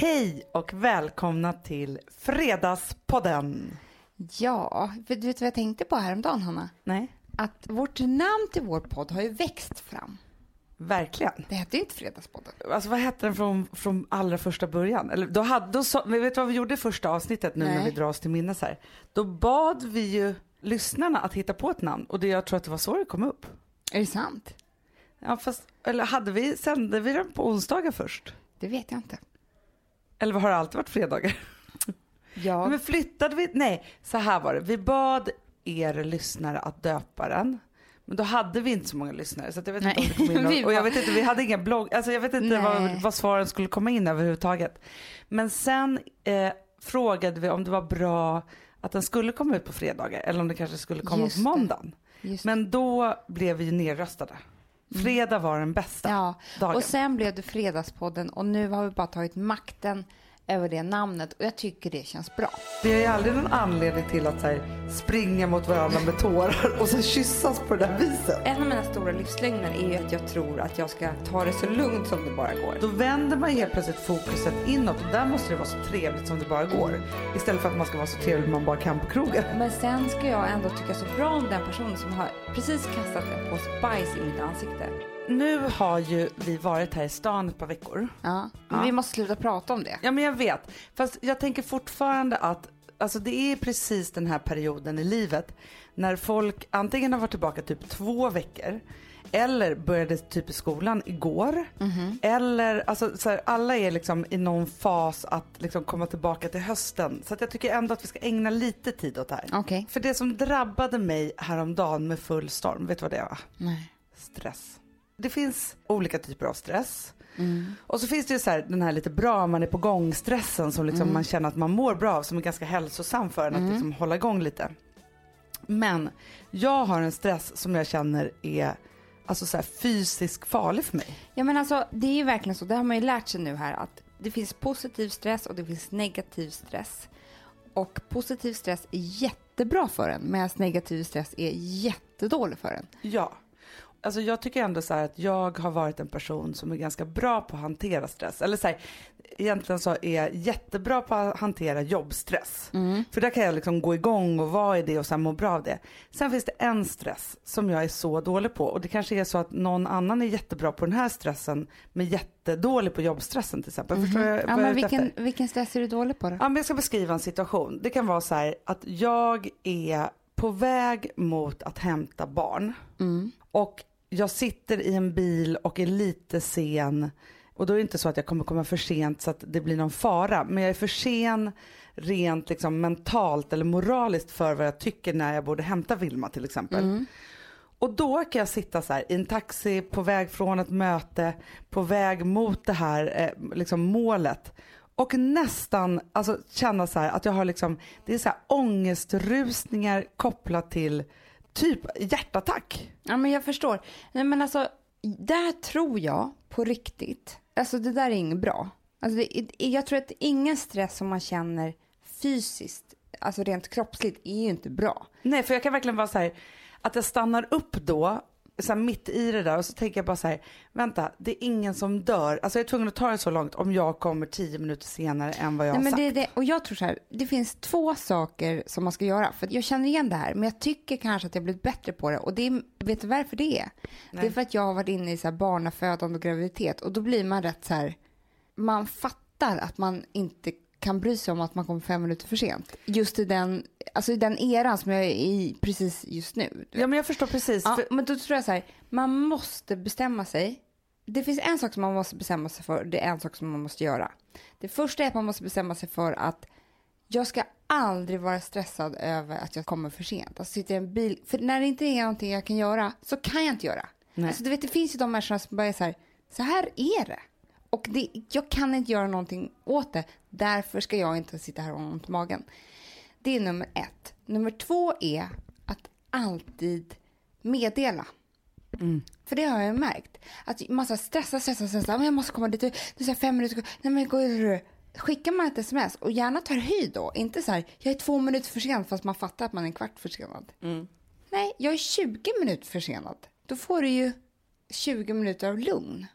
Hej och välkomna till Fredagspodden. Ja, för du vet vad jag tänkte på häromdagen, Hanna? Nej, Att vårt namn till vår podd har ju växt fram. verkligen. Det hette ju inte Fredagspodden. Alltså vad hette den från, från allra första början? Eller, då hade, då men vet du vad vi gjorde i första avsnittet nu när Nej. vi drar oss till minnes här? Då bad vi ju lyssnarna att hitta på ett namn och det, jag tror att det var så det kom upp. Är det sant? Ja, fast, eller hade vi, sände vi den på onsdagar först? Det vet jag inte. Eller har det alltid varit fredagar? Ja, Men flyttade vi? Nej, så här var det. Vi bad er lyssnare att döpa den. Men då hade vi inte så många lyssnare så jag vet inte om Nej. det kom in någon, Och jag vet inte, vi hade ingen blogg, alltså jag vet inte Nej. vad, vad svaren skulle komma in överhuvudtaget. Men sen eh, frågade vi om det var bra att den skulle komma ut på fredagar eller om det kanske skulle komma Just på måndagen. Men då blev vi ju nerröstade. Fredag var den bästa Ja, dagen. och sen blev det Fredagspodden och nu har vi bara tagit makten över det namnet och jag tycker det känns bra. Vi har ju aldrig någon anledning till att så här, springa mot varandra med tårar och så kyssas på det där viset. En av mina stora livslögner är ju att jag tror att jag ska ta det så lugnt som det bara går. Då vänder man helt plötsligt fokuset inåt och där måste det vara så trevligt som det bara går. Istället för att man ska vara så trevlig man bara kan på krogen. Men sen ska jag ändå tycka så bra om den personen som har precis kastat en påse bajs i mitt ansikte. Nu har ju vi varit här i stan ett par veckor. Ja, men Ja. vi måste sluta prata om det. Ja men jag vet. Fast jag tänker fortfarande att alltså det är precis den här perioden i livet när folk antingen har varit tillbaka typ två veckor eller började typ i skolan igår. Eller alltså så här, alla är liksom i någon fas att liksom komma tillbaka till hösten. Så att jag tycker ändå att vi ska ägna lite tid åt det här. Okej. För det som drabbade mig häromdagen med full storm, vet du vad det var? Nej. Stress. Det finns olika typer av stress. Mm. Och så finns det ju så här, den här lite bra, man är på gång stressen som liksom man känner att man mår bra av som är ganska hälsosam för en att liksom hålla igång lite. Men jag har en stress som jag känner är alltså så här, fysiskt farlig för mig. Ja men alltså det är ju verkligen så, det har man ju lärt sig nu här att det finns positiv stress och det finns negativ stress. Och positiv stress är jättebra för en medan negativ stress är jättedålig för en. Ja. Alltså jag tycker ändå så här att jag har varit en person som är ganska bra på att hantera stress. Eller så här, egentligen så är jag jättebra på att hantera jobbstress. För där kan jag liksom gå igång och vara i det och sen må bra av det. Sen finns det en stress som jag är så dålig på och det kanske är så att någon annan är jättebra på den här stressen men jättedålig på jobbstressen till exempel. Förstår jag Ja men efter? vilken, vilken stress är du dålig på då? Ja, men jag ska beskriva en situation. Det kan vara så här att jag är på väg mot att hämta barn. Och jag sitter i en bil och är lite sen. Och då är det inte så att jag kommer komma för sent så att det blir någon fara. Men jag är för sen rent liksom mentalt eller moraliskt för vad jag tycker när jag borde hämta Vilma till exempel. Och då kan jag sitta så här i en taxi på väg från ett möte, på väg mot det här eh, liksom målet. Och nästan alltså, känna så här att jag har liksom, det är så här ångestrusningar kopplat till typ hjärtattack. Ja men jag förstår. Nej men alltså, där tror jag på riktigt, alltså det där är inget bra. Alltså det, jag tror att ingen stress som man känner fysiskt, alltså rent kroppsligt, är ju inte bra. Nej för jag kan verkligen vara så här att jag stannar upp då så mitt i det där och så tänker jag bara så här, vänta det är ingen som dör. Alltså jag är tvungen att ta det så långt om jag kommer tio minuter senare än vad jag Nej, har sagt. det, det, och jag tror så här, det finns två saker som man ska göra. För jag känner igen det här, men jag tycker kanske att jag blivit bättre på det. Och det är, vet du varför det är? Det är för att jag har varit inne i så här barnafödande och graviditet. Och då blir man rätt så här, man fattar att man inte kan bry sig om att man kommer fem minuter för sent. Just i den, alltså i den eran som jag är i precis just nu. Ja men jag förstår precis. Ja, För, men då tror jag så här, man måste bestämma sig. Det finns en sak som man måste bestämma sig för, det är en sak som man måste göra. Det första är att man måste bestämma sig för att jag ska aldrig vara stressad över att jag kommer för sent. Alltså sitter i en bil, för när det inte är någonting jag kan göra så kan jag inte göra. Nej. Alltså du vet det finns ju de människorna som bara är så här, så här är det. Och det, jag kan inte göra någonting åt det, därför ska jag inte sitta här och ha ont i magen. Det är nummer ett. Nummer två är att alltid meddela. För det har jag märkt. Att man så här stressar, stressar, stressar. Men jag måste komma dit. Det är fem minuter. Nej men gå Skickar man ett sms och gärna tar höjd då. Inte så här, jag är två minuter försenad fast man fattar att man är en kvart försenad. Nej, jag är 20 minuter försenad. Då får du ju 20 minuter av lugn.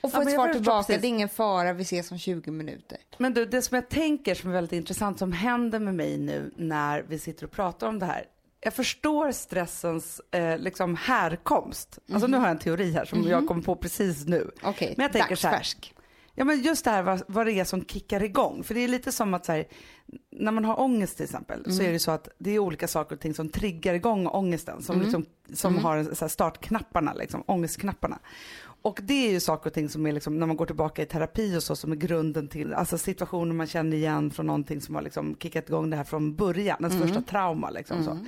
Och få Ja, ett svar tillbaka, precis. det är ingen fara, vi ses om 20 minuter. Men du, det som jag tänker som är väldigt intressant som händer med mig nu när vi sitter och pratar om det här. Jag förstår stressens eh, liksom härkomst. Alltså nu har jag en teori här som jag kom på precis nu. Okej, Men jag tänker så här. Ja men just det här vad, vad det är som kickar igång. För det är lite som att så här, när man har ångest till exempel så är det så att det är olika saker och ting som triggar igång ångesten. Som, liksom, som har så här startknapparna, liksom, ångestknapparna. Och det är ju saker och ting som är liksom, när man går tillbaka i terapi och så som är grunden till, alltså situationer man känner igen från någonting som har liksom kickat igång det här från början, ens första trauma liksom så.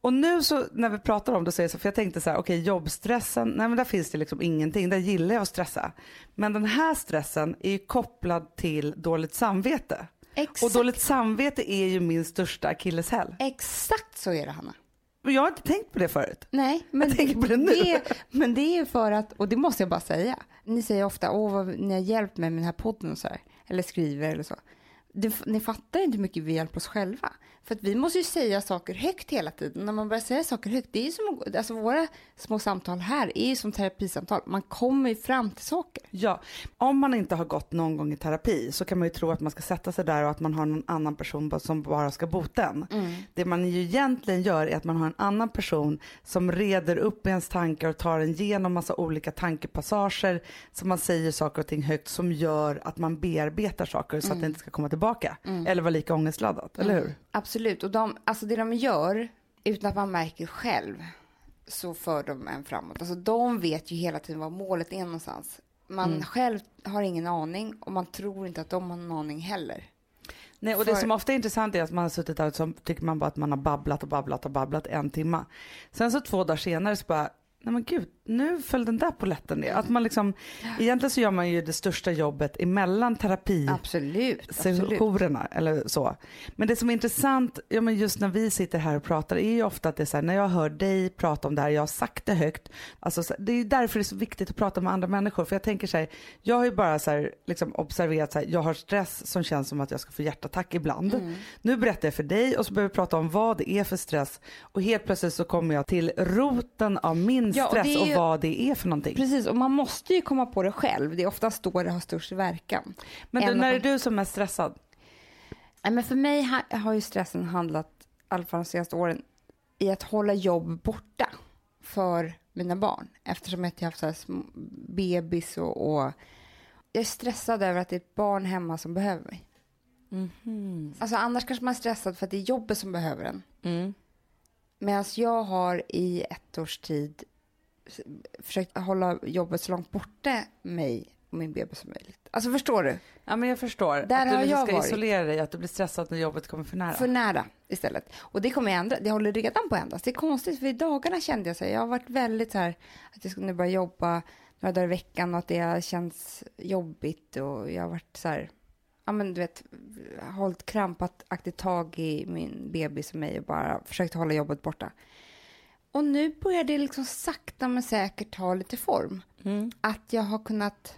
Och nu så när vi pratar om det så är det så, för jag tänkte så här, okej jobbstressen, nej men där finns det liksom ingenting, där gillar jag att stressa. Men den här stressen är ju kopplad till dåligt samvete. Exakt. Och dåligt samvete är ju min största akilleshäl. Exakt så är det, Hanna. Jag har inte tänkt på det förut. Nej, men Jag tänker på det nu. Det, men det är ju för att, och det måste jag bara säga, ni säger ofta, åh vad ni har hjälpt mig med den här podden och så här, eller skriver eller så. Det, ni fattar inte hur mycket vi hjälper oss själva. För att vi måste ju säga saker högt hela tiden. När man börjar säga saker högt, det är ju som, alltså våra små samtal här är ju som terapisamtal. Man kommer ju fram till saker. Ja, om man inte har gått någon gång i terapi så kan man ju tro att man ska sätta sig där och att man har någon annan person som bara ska bota en. Det man ju egentligen gör är att man har en annan person som reder upp ens tankar och tar en genom massa olika tankepassager som man säger saker och ting högt som gör att man bearbetar saker så att det inte ska komma tillbaka eller vara lika ångestladdat, eller hur? Absolut, och de, alltså det de gör utan att man märker själv så för de en framåt. Alltså de vet ju hela tiden vad målet är någonstans. Man själv har ingen aning och man tror inte att de har någon aning heller. Nej, och det För- som ofta är intressant är att man har suttit där och så tycker man bara att man har babblat och babblat och babblat en timma. Sen så två dagar senare så bara, nej men gud, nu föll den där polletten ner. Att man liksom, egentligen så gör man ju det största jobbet emellan terapi Absolut, absolut. sessionerna eller så. Men det som är intressant, ja men just när vi sitter här och pratar är ju ofta att det är så här, när jag hör dig prata om det här, jag har sagt det högt. Alltså så- det är ju därför det är så viktigt att prata med andra människor. För jag tänker så här, jag har ju bara så här, liksom observerat så här, jag har stress som känns som att jag ska få hjärtattack ibland. Nu berättar jag för dig och så börjar vi prata om vad det är för stress. Och helt plötsligt så kommer jag till roten av min Ja, och stress är och, ju- vad det är för någonting. Precis, och man måste ju komma på det själv. Det är oftast då det har störst verkan. Men du, när är du som mest stressad? Nej, men för mig ha, har ju stressen handlat, i alla fall de senaste åren, i att hålla jobb borta för mina barn. Eftersom jag har haft så här små bebis och, och jag är stressad över att det är ett barn hemma som behöver mig. Alltså annars kanske man är stressad för att det är jobbet som behöver en. Mm. Medan jag har i ett års tid försökt hålla jobbet så långt borta mig och min bebis som möjligt. Alltså förstår du? Ja men jag förstår. Där att du har liksom jag ska varit. isolera dig, att du blir stressad när jobbet kommer för nära. För nära istället. Och det kommer jag ändra. Det håller redan på att ändras. Det är konstigt för i dagarna kände jag så här, jag har varit väldigt så här att jag skulle nu börja jobba några dagar i veckan och att det har känts jobbigt och jag har varit så här, ja men du vet, hållit krampaktigt tag i min bebis och mig och bara försökt hålla jobbet borta. Och nu börjar det liksom sakta men säkert ta lite form. Mm. Att jag har kunnat,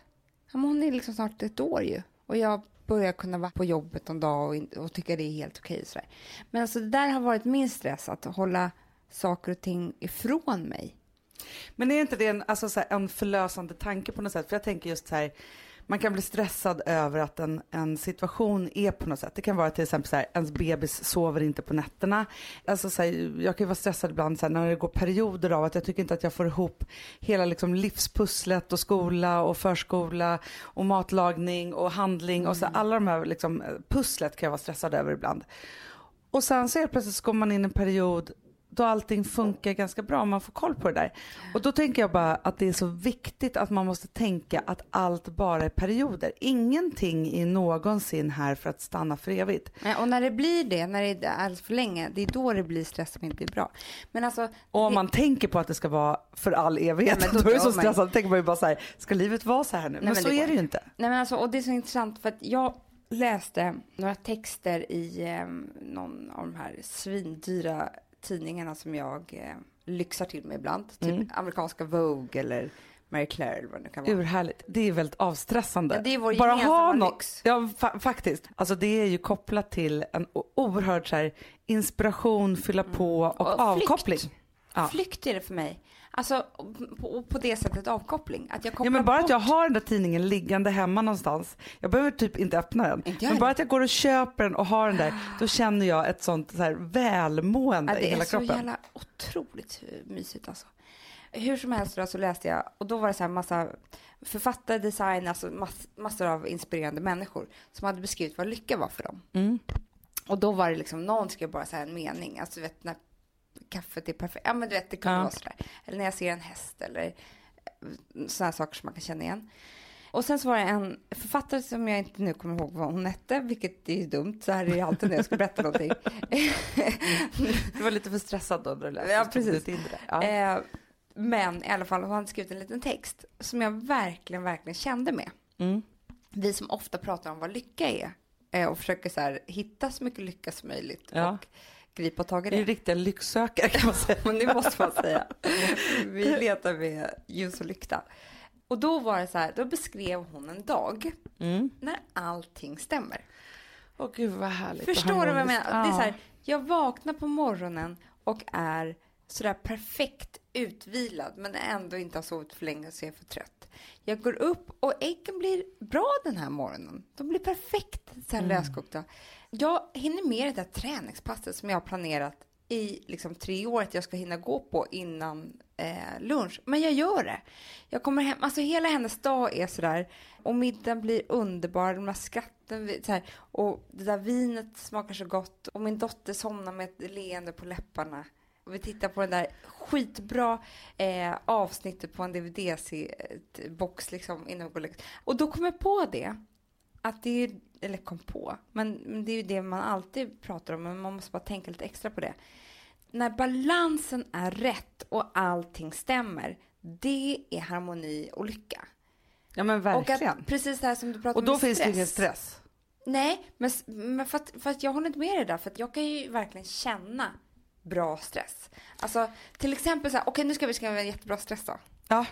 ja hon är liksom snart ett år ju. Och jag börjar kunna vara på jobbet en dag och, och tycka det är helt okej. sådär. Men alltså det där har varit min stress, att hålla saker och ting ifrån mig. Men är inte det en, alltså, så här, en förlösande tanke på något sätt? För jag tänker just så här, man kan bli stressad över att en, en situation är på något sätt. Det kan vara till exempel så här, ens bebis sover inte på nätterna. Alltså så här, jag kan ju vara stressad ibland så här, när det går perioder av att jag tycker inte att jag får ihop hela liksom, livspusslet och skola och förskola och matlagning och handling och så här, alla de här liksom, pusslet kan jag vara stressad över ibland. Och sen så helt plötsligt så kommer man in i en period då allting funkar ganska bra om man får koll på det där. Och då tänker jag bara att det är så viktigt att man måste tänka att allt bara är perioder. Ingenting är någonsin här för att stanna för evigt. Nej, Och när det blir det, när det är alldeles för länge, det är då det blir stress som inte är bra. Men alltså, Och om det- man tänker på att det ska vara för all evighet, men då då, är det så dör man tänker man ju bara så här, ska livet vara så här nu? men, men så det är det ju inte. Nej, men alltså, och det är så intressant för att jag läste några texter i eh, någon av de här svindyra tidningarna som jag eh, lyxar till mig ibland. Typ Mm. amerikanska Vogue eller Marie Claire eller vad det nu kan vara. Urhärligt. Det är väldigt avstressande. Ja, det är vår Bara ha nå- lyx. Ja, fa- faktiskt. Alltså det är ju kopplat till en oerhörd så här, inspiration, fylla på och, Och flykt. avkoppling. Ja. Flykt är det för mig. Alltså på, på det sättet avkoppling. Att jag kopplar Ja men bara bort. att jag har den där tidningen liggande hemma någonstans. Jag behöver typ inte öppna den. Inte Men bara att jag går och köper den och har den där, då känner jag ett sånt så här välmående Ja, i det hela är så kroppen. jävla otroligt mysigt alltså. Hur som helst då så läste jag och då var det så här massa författare, design, alltså mass, massor av inspirerande människor som hade beskrivit vad lycka var för dem. Mm. Och då var det liksom, någon skrev bara så här en mening, alltså vet när kaffet är perfekt, ja men du vet det kan Ja. vara sådär. Eller när jag ser en häst eller sådana saker som man kan känna igen. Och sen så var det en författare som jag inte nu kommer ihåg vad hon hette, vilket är ju dumt, så här är det alltid när jag ska berätta någonting. Du var lite för stressad då när du läste. Ja, precis. det. Ja. Eh, men i alla fall, hon hade skrivit en liten text som jag verkligen, verkligen kände med. Mm. Vi som ofta pratar om vad lycka är eh, och försöker så här, hitta så mycket lycka som möjligt Ja. och gripa tag i Det är riktiga lycksökare kan man säga. Men det måste man säga. Vi letar med ljus och lykta. Och då var det så här, då beskrev hon en dag Mm. när allting stämmer. Åh gud vad härligt. Förstår du vad jag menar? Det är så Ja. här, jag vaknar på morgonen och är sådär perfekt utvilad men ändå inte har sovit för länge så jag är för trött. Jag går upp och äggen blir bra den här morgonen. De blir perfekt så här Mm. löskokta. Jag hinner med det där träningspasset som jag har planerat i liksom tre år att jag ska hinna gå på innan eh, lunch. Men jag gör det. Jag kommer hem, alltså hela hennes dag är sådär och middagen blir underbar, de här skratten, vi- så här, och det där vinet smakar så gott och min dotter somnar med ett leende på läpparna. Och vi tittar på den där skitbra eh, avsnittet på en DVD-box liksom innan vi går och Och då kom jag på det, att det är, eller kom på, men det är ju det man alltid pratar om, men man måste bara tänka lite extra på det. När balansen är rätt och allting stämmer, det är harmoni och lycka. Ja men Och verkligen. att, precis det här som du pratar Och om då med finns det stress. ingen stress. Nej, men, men för, att, för att jag håller inte med dig där, för att jag kan ju verkligen känna bra stress. Alltså till exempel så här, okej nu ska vi skriva en jättebra stress då. Ja,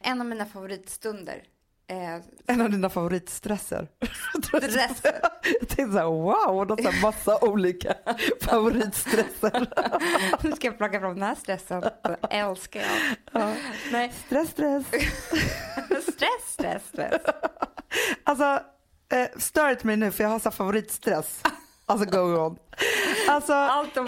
En av mina favoritstunder. Eh, en av dina favoritstresser. Stresser. Jag tänkte så här, wow, har så här massa olika favoritstresser. nu ska jag plocka fram den här stressen. Den älskar jag. Ja. Nej, Stress, stress. stress, stress, stress. Alltså, eh, stör inte mig nu för jag har så favoritstress. Alltså go on. Alltså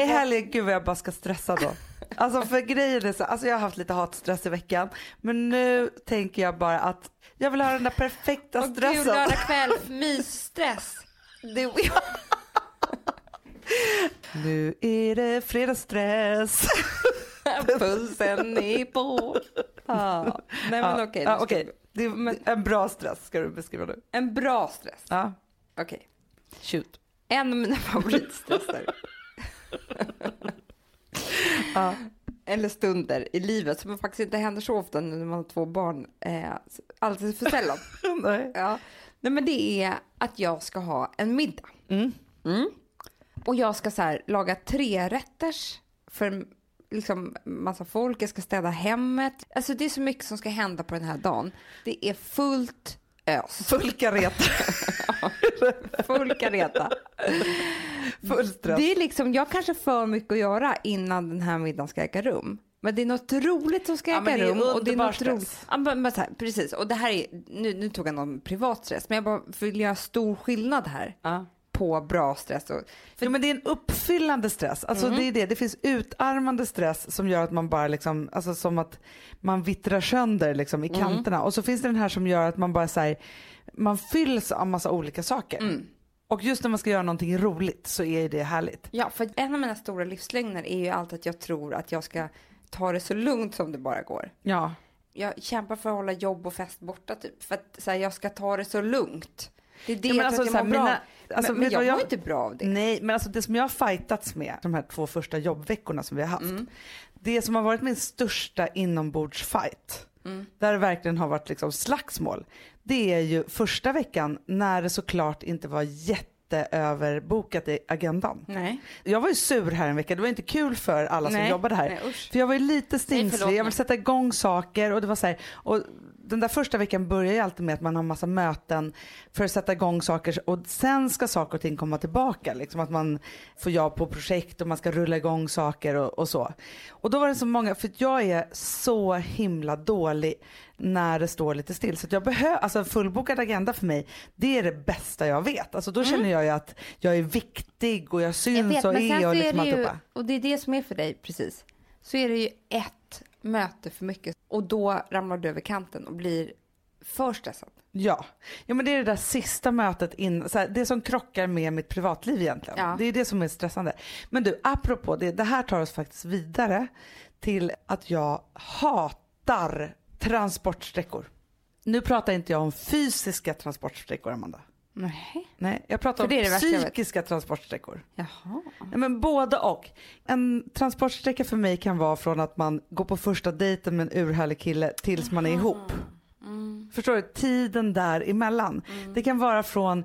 i helgen, gud vad jag bara ska stressa då. Alltså för grejen är så, alltså jag har haft lite hatstress i veckan. Men nu tänker jag bara att jag vill ha den där perfekta Och gud, stressen. lördag kväll, mysstress. Det, Nu är det fredagsstress. pulsen är på. Ja. Nej men Ja, okej. ja, ska okej. vi- Det är en bra stress ska du beskriva nu. En bra stress. Ja, Okej. shoot. En av mina favoritstresser. Ja. Eller stunder i livet som faktiskt inte händer så ofta nu när man har två barn. Eh, alldeles för sällan. Nej. ja. Nej men det är att jag ska ha en middag. Mm. Mm. Och jag ska så här, laga tre rätters för liksom massa folk. Jag ska städa hemmet. Alltså det är så mycket som ska hända på den här dagen. Det är fullt ös. Full kareta. Full kareta. Full stress. Det är liksom, jag kanske för mycket att göra innan den här middagen ska äga rum. Men det är något roligt som ska äga rum. Och det är underbar något stress. roligt. Ja, men, men så här, precis, och det här är, nu, nu tog jag någon privat stress, men jag bara vill göra stor skillnad här Ja. På bra stress. Och, Jo, men det är en uppfyllande stress. Alltså Mm. det är det. Det finns utarmande stress som gör att man bara liksom, alltså som att man vittrar sönder liksom Mm. i kanterna. Och så finns det den här som gör att man bara säger man fylls av massa olika saker. Mm. Och just när man ska göra någonting roligt så är det härligt. ja, för en av mina stora livslögner är ju alltid att jag tror att jag ska ta det så lugnt som det bara går. Ja. Jag kämpar för att hålla jobb och fest borta typ, för att så här, jag ska ta det så lugnt. Det är det Ja, jag tror alltså, att jag mår bra. mina- alltså, men men jag vad mår jag- inte bra av det. Nej men alltså det som jag har fightats med de här två första jobbveckorna som vi har haft. Mm. Det som har varit min största inombordsfight. Mm. Där det verkligen har varit liksom slagsmål. Det är ju första veckan när det såklart inte var jätteöverbokat i agendan. Nej. Jag var ju sur här en vecka, det var inte kul för alla som Nej. jobbade här. Nej. För jag var ju lite stingslig, jag ville sätta igång saker och det var så här, och den där första veckan börjar ju alltid med att man har massa möten för att sätta igång saker och sen ska saker och ting komma tillbaka. Liksom att man får jobb på projekt och man ska rulla igång saker och, och så. Och då var det så många, för jag är så himla dålig när det står lite still. Så jag behöver, alltså fullbokad agenda för mig, det är det bästa jag vet. Alltså då känner jag ju att jag är viktig och jag syns Jag vet, och är och liksom ju, alltihopa. och det är det som är för dig precis, så är det ju ett möte för mycket och då ramlar du över kanten och blir för stressad. Ja. ja, men det är det där sista mötet in, så här, det som krockar med mitt privatliv egentligen. Ja. Det är det som är stressande. Men du, apropå det, det här tar oss faktiskt vidare till att jag hatar transportsträckor. Nu pratar inte jag om fysiska transportsträckor, Amanda. Nej. Nej, jag pratar För det det om psykiska transportsträckor. Jaha. Nej, men både och. En transportsträcka för mig kan vara från att man går på första dejten med en urhärlig kille tills man är ihop. Förstår du? Tiden däremellan. Det kan vara från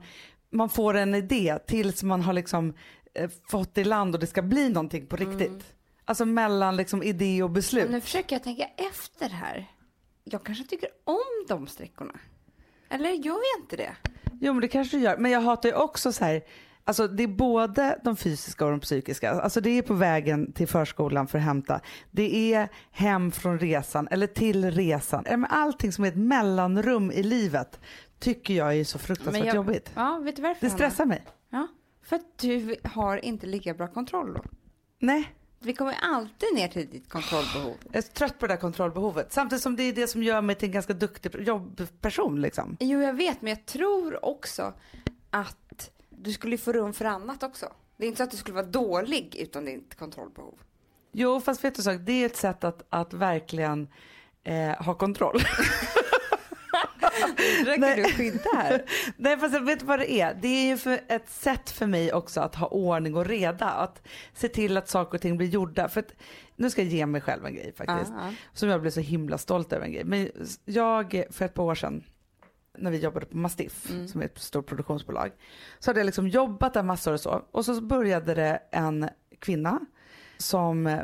man får en idé tills man har liksom eh, fått i land och det ska bli någonting på riktigt. Alltså mellan liksom idé och beslut. Nu försöker jag tänka efter här. Jag kanske tycker om de sträckorna. Eller gör jag inte det? Jo men det kanske du gör. Men jag hatar ju också så här, alltså det är både de fysiska och de psykiska. Alltså det är på vägen till förskolan för att hämta. Det är hem från resan eller till resan. Allting som är ett mellanrum i livet tycker jag är så fruktansvärt jag, jobbigt. Ja, vet du varför? Det Hanna? stressar mig. Ja, för att du har inte lika bra kontroll då. Nej, Vi kommer alltid ner till ditt kontrollbehov. jag är trött på det där kontrollbehovet. Samtidigt som det är det som gör mig till en ganska duktig jobbperson liksom. Jo, jag vet, men jag tror också att du skulle få rum för annat också. Det är inte så att du skulle vara dålig utan ditt kontrollbehov. Jo fast vet du så, det är ett sätt att, att verkligen eh, ha kontroll. Försöker Nej. du skydda här? Nej fast jag vet vad det är. Det är ju för ett sätt för mig också att ha ordning och reda. Att se till att saker och ting blir gjorda. För att, nu ska jag ge mig själv en grej faktiskt. Ja, ja. Som jag blev så himla stolt över en grej. Men jag, för ett par år sedan, när vi jobbade på Mastiff, som är ett stort produktionsbolag. Så hade jag liksom jobbat där massor och så. Och så började det en kvinna som eh,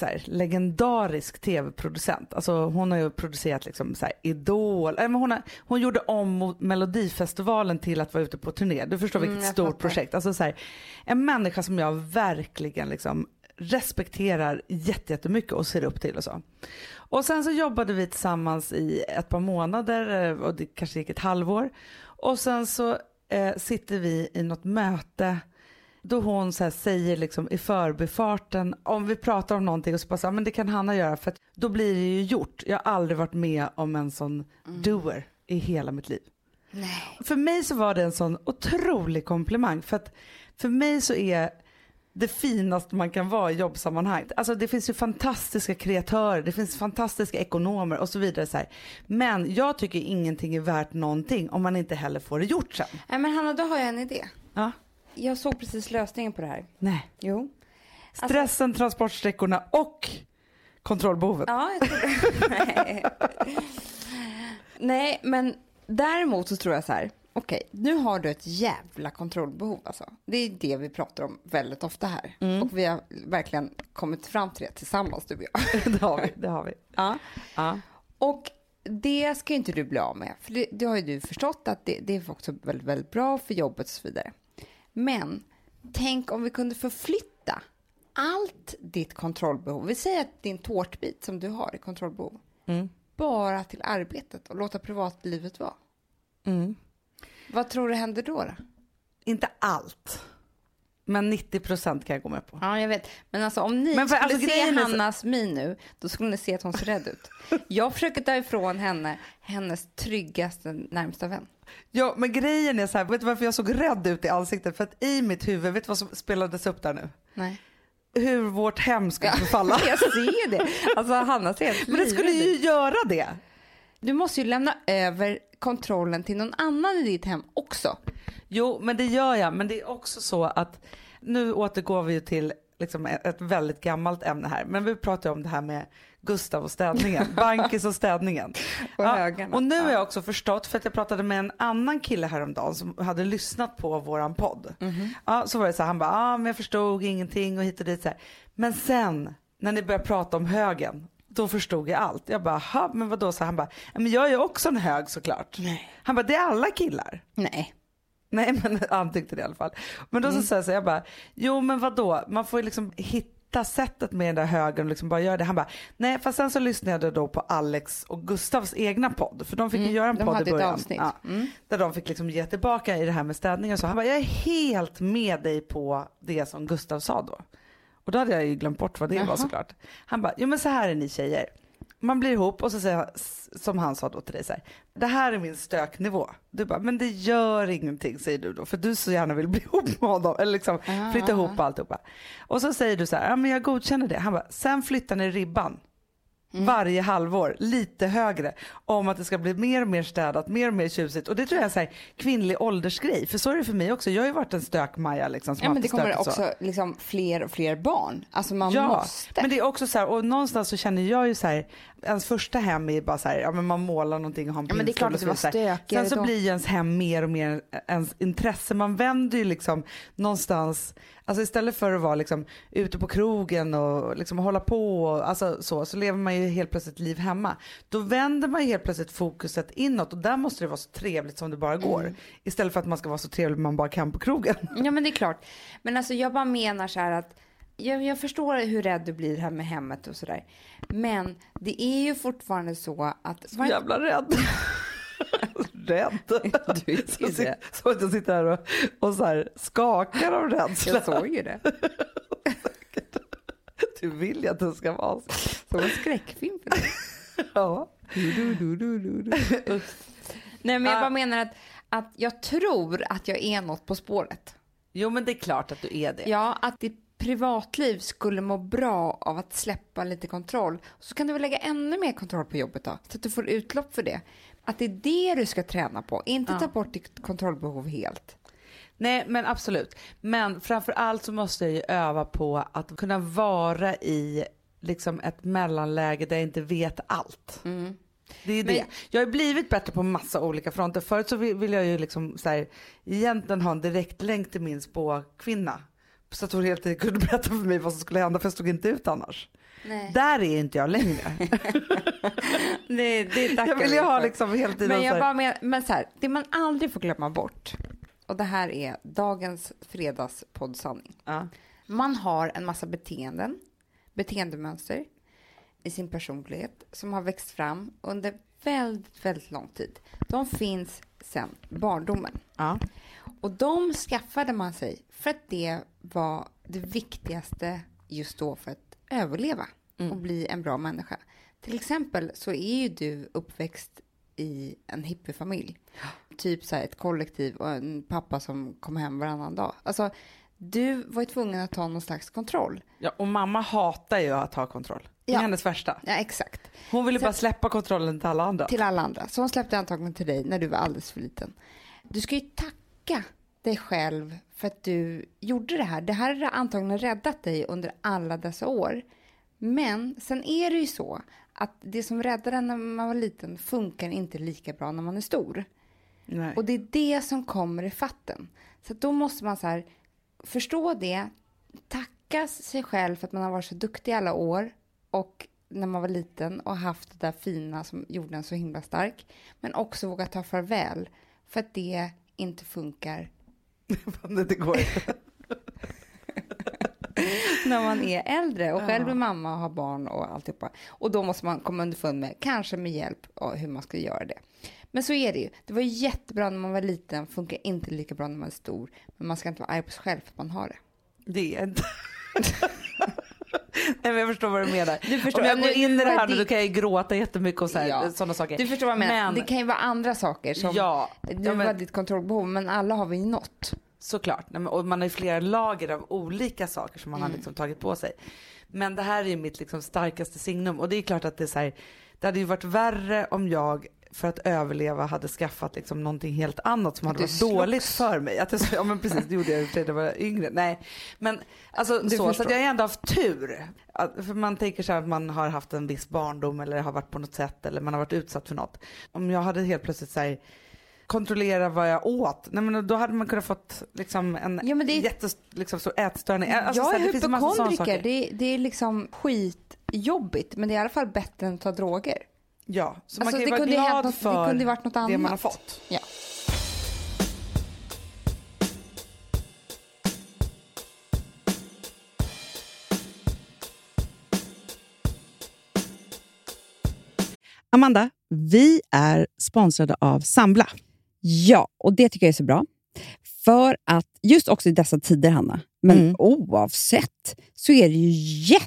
här, legendarisk tv-producent. Alltså hon har ju producerat liksom så här, Idol. Nej, men hon, har, hon gjorde om Melodifestivalen till att vara ute på turné. Du förstår vilket Mm, jag stort projekt. Alltså så här, en människa som jag verkligen liksom respekterar jätte- jättemycket och ser upp till och så. Och sen så jobbade vi tillsammans i ett par månader eh, och det kanske gick ett halvår. Och sen så eh, sitter vi i något möte då hon så säger liksom i förbifarten, om vi pratar om någonting och så bara så här, men det kan Hanna göra för att då blir det ju gjort. Jag har aldrig varit med om en sån doer i hela mitt liv. Nej. För mig så var det en sån otrolig komplimang för att för mig så är det finaste man kan vara i jobbsammanhang. Alltså det finns ju fantastiska kreatörer, det finns fantastiska ekonomer och så vidare. Så här. Men jag tycker ingenting är värt någonting om man inte heller får det gjort sen. Nej, men Hanna, då har jag en idé. Ja. Jag såg precis lösningen på det här. Nej. Jo. Stressen, transportsträckorna och kontrollbehovet. Ja, jag tror. Nej. Nej, men däremot så tror jag så här. Okej, nu har du ett jävla kontrollbehov alltså. Det är det vi pratar om väldigt ofta här. Och vi har verkligen kommit fram till det tillsammans du och jag. det har vi. Det har vi. Ja. Ja. Och det ska ju inte du bli av med. För det, det har ju du förstått att det, det är också väldigt, väldigt bra för jobbet och så vidare. Men tänk om vi kunde förflytta allt ditt kontrollbehov. Vi säger att din tårtbit som du har i kontrollbehov. Bara till arbetet och låta privatlivet vara. Mm. Vad tror du händer då? då? Inte allt. Men 90 procent kan jag gå med på. Ja, jag vet. Men alltså om ni Men för- skulle alltså, se så- Hannas min nu, då skulle ni se att hon ser rädd ut. Jag försöker ta ifrån henne hennes tryggaste närmsta vän. Ja, men grejen är så här, vet du varför jag såg rädd ut i ansiktet? För att i mitt huvud, vet du vad som spelades upp där nu? Nej. Hur vårt hem skulle förfalla. Jag ser det. Alltså Hanna ser helt Men det skulle ju göra det. Du måste ju lämna över kontrollen till någon annan i ditt hem också. Jo, men det gör jag. Men det är också så att nu återgår vi ju till liksom ett ett väldigt gammalt ämne här. Men vi pratar ju om det här med Gustav och städningen. Bankis och städningen. Och högarna. och nu har Ja. jag också förstått, för att jag pratade med en annan kille häromdagen som hade lyssnat på våran podd. Mhm. Ja, så var det så här, han bara, ah, men jag förstod ingenting och hit och dit så här. Men sen, när ni började prata om högen då förstod jag allt. Jag bara, "Ha, men vadå? Så han bara, "Ja, men jag är ju också en hög såklart. Nej. Han bara, det är alla killar. Nej. Nej men han tyckte det i alla fall. Men då så sa jag så här, jag bara, jo men vadå, man får ju liksom hitta sättet med den där högen och liksom bara göra det. Han bara, nej fast sen så lyssnade jag då på Alex och Gustavs egna podd. För de fick ju göra en de podd hade i början. avsnitt. Ja, Mm. Där de fick liksom ge tillbaka i det här med städning och så. Han bara, jag är helt med dig på det som Gustav sa då. Och då hade jag ju glömt bort vad det var Jaha. såklart. Han bara, jo men så här är ni tjejer. Man blir ihop och så säger s- som han sa då till dig så här, det här är min stöknivå. Du bara, men det gör ingenting säger du då, för du så gärna vill bli ihop med honom, eller liksom Ah. flytta ihop alltihopa. Och så säger du så här, ja men jag godkänner det. Han bara, sen flyttar ni ribban. Mm. Varje halvår, lite högre, om att det ska bli mer och mer städat, mer och mer tjusigt. Och det tror jag är en så här kvinnlig åldersgrej, för så är det för mig också. Jag har ju varit en stök-Maja liksom. Som Ja, men det kommer stökigt så. också liksom fler och fler barn. Alltså man Ja, måste. men det är också så här, och någonstans så känner jag ju så här, ens första hem är bara så här, ja men man målar någonting och har en Ja, men det är klart att det var stökigare Sen så då. blir ju ens hem mer och mer ens intresse. Man vänder ju liksom någonstans, alltså istället för att vara liksom ute på krogen och liksom hålla på och alltså så, så lever man ju helt plötsligt liv hemma. Då vänder man ju helt plötsligt fokuset inåt och där måste det vara så trevligt som det bara går. Mm. Istället för att man ska vara så trevlig man bara kan på krogen. Ja men det är klart. Men alltså jag bara menar så här att jag, jag förstår hur rädd du blir här med hemmet och sådär. Men det är ju fortfarande så att... Så jävla rädd. rädd. Du är Så, det. så att jag sitter här och, och så här skakar av rädsla. Jag såg ju det. Du vill ju att det ska vara så. Som en skräckfilm för dig. Ja. Nej men jag Ah. bara menar att, att jag tror att jag är något på spåret. Jo men det är klart att du är det. Ja, att ditt privatliv skulle må bra av att släppa lite kontroll. Så kan du väl lägga ännu mer kontroll på jobbet då, så att du får utlopp för det. Att det är det du ska träna på, inte ta bort ditt kontrollbehov helt. Nej men absolut. Men framför allt så måste jag ju öva på att kunna vara i liksom ett mellanläge där jag inte vet allt. Det är Men- det. Jag har ju blivit bättre på massa olika fronter. Förut så vill vill jag ju liksom så här, egentligen ha en direktlänk till min spåkvinna. Så att hon helt enkelt kunde berätta för mig vad som skulle hända för jag stod inte ut annars. Nej. Där är inte jag längre. Det, det jag vill ju ha liksom hela tiden Men så jag här, bara men, men så här, det man aldrig får glömma bort, och det här är dagens fredagspoddsanning. ja. Man har en massa beteenden, beteendemönster i sin personlighet som har växt fram under väldigt, väldigt lång tid. De finns sedan barndomen. Ja. Och de skaffade man sig för att det var det viktigaste just då för att överleva och bli en bra människa. Till exempel så är ju du uppväxt i en hippiefamilj. Typ så här ett kollektiv och en pappa som kom hem varannan dag. Alltså, du var ju tvungen att ta någon slags kontroll. ja, och mamma hatar ju att ha kontroll. Det är Ja. hennes värsta. Ja, exakt. Hon vill ju Så- bara släppa kontrollen till alla andra. Till alla andra. Så hon släppte antagligen till dig när du var alldeles för liten. Du ska ju tacka dig själv för att du gjorde det här. Det här har antagligen räddat dig under alla dessa år. Men sen är det ju så att det som räddade en när man var liten funkar inte lika bra när man är stor. Nej. Och det är det som kommer i fatten. Så då måste man så här, förstå det, tacka sig själv för att man har varit så duktig i alla år och när man var liten och haft det där fina som gjorde en så himla stark. Men också våga ta farväl för att det inte funkar det, det går inte. när man är äldre och själv är mamma och har barn och alltihopa. Och då måste man komma underfund med, kanske med hjälp, och hur man ska göra det. Men så är det ju. Det var jättebra när man var liten, funkar inte lika bra när man är stor. Men man ska inte vara arg på sig själv för att man har det. Det är inte. Nej men jag förstår vad du menar. Du förstår, Om jag går in i det var här nu det- då kan jag gråta jättemycket och så här, Ja. sådana saker. Du förstår vad jag menar. Men- Det kan ju vara andra saker som, Ja, det ja, var men, ditt kontrollbehov, men alla har vi ju något. såklart. Nej, och man har ju flera lager av olika saker som man Mm. har liksom tagit på sig. Men det här är ju mitt liksom starkaste signum och det är klart att det är så här, det hade ju varit värre om jag för att överleva hade skaffat liksom någonting helt annat som hade varit slogs. dåligt för mig. Att jag, ja men precis, det gjorde jag när jag var yngre. Nej, men alltså Du så, så att jag har ändå haft tur. Att, för man tänker så här att man har haft en viss barndom eller har varit på något sätt eller man har varit utsatt för något. Om jag hade helt plötsligt så här, kontrollera vad jag åt, nej men då hade man kunnat fått liksom en Ja, det är- jättestor liksom, så ätstörning. Alltså, så jag är det hypokondriker, det, det är liksom jobbigt, men det är i alla fall bättre än att ta droger. Ja, så Alltså, man kan ju det vara kunde glad något- det för kunde ju varit något det man har annat. fått. Ja. Amanda, vi är sponsrade av Sambla. Ja, och det tycker jag är så bra. För att just också i dessa tider, Hanna, men Mm. oavsett, så är det ju jätte,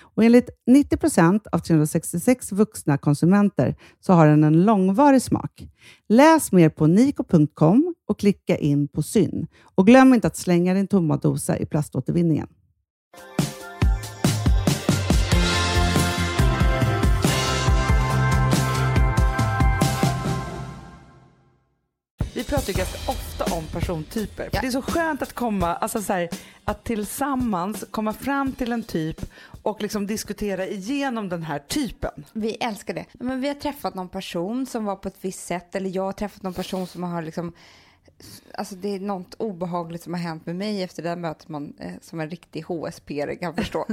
Och enligt 90 procent av 366 vuxna konsumenter så har den en långvarig smak. Läs mer på niko.com och klicka in på Syn. Och glöm inte att slänga din tomma dosa i plaståtervinningen. Vi pratar ju ganska ofta om persontyper. För Ja. Det är så skönt att komma, alltså så här, att tillsammans komma fram till en typ och liksom diskutera igenom den här typen. Vi älskar det. Men vi har träffat någon person som var på ett visst sätt eller jag har träffat någon person som har liksom Alltså det är något obehagligt som har hänt med mig efter det här mötet man eh, som en riktig HSP kan förstå.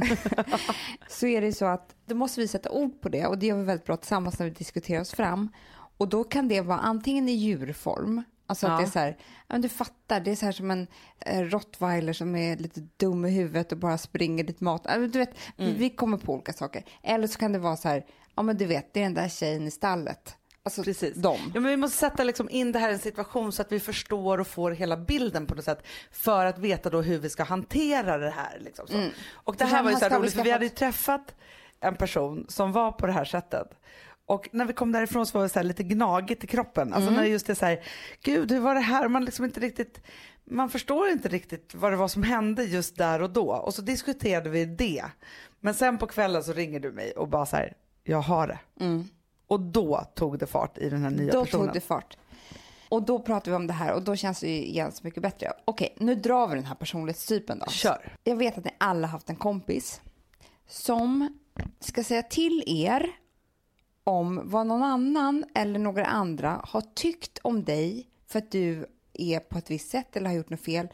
så är det så att då måste vi sätta ord på det och det gör vi väldigt bra tillsammans när vi diskuterar oss fram. Och då kan det vara antingen i djurform, alltså Ja. att det är så här, ja, du fattar, det är så här som en eh, rottweiler som är lite dum i huvudet och bara springer dit mat. Men Du vet, vi, vi kommer på olika saker. Eller så kan det vara så här, ja men du vet, det är den där tjejen i stallet. Alltså Precis. dem. Ja, men vi måste sätta liksom in det här i en situation så att vi förstår och får hela bilden på något sätt för att veta då hur vi ska hantera det här. Liksom så. Och det här var ju så roligt för vi hade ju träffat en person som var på det här sättet. Och när vi kom därifrån så var det så lite gnagigt i kroppen. Alltså när just det är så här, gud hur var det här? Man liksom inte riktigt, man förstår inte riktigt vad det var som hände just där och då. Och så diskuterade vi det. Men sen på kvällen så ringer du mig och bara så här, jag har det. Och då tog det fart i den här nya Då personen. tog det fart. Och då pratar vi om det här och då känns det ju igen så mycket bättre. Okej, nu drar vi den här personlighetstypen då. Kör. Jag vet att ni alla haft en kompis som ska säga till er om vad någon annan eller några andra har tyckt om dig för att du är på ett visst sätt eller har gjort något fel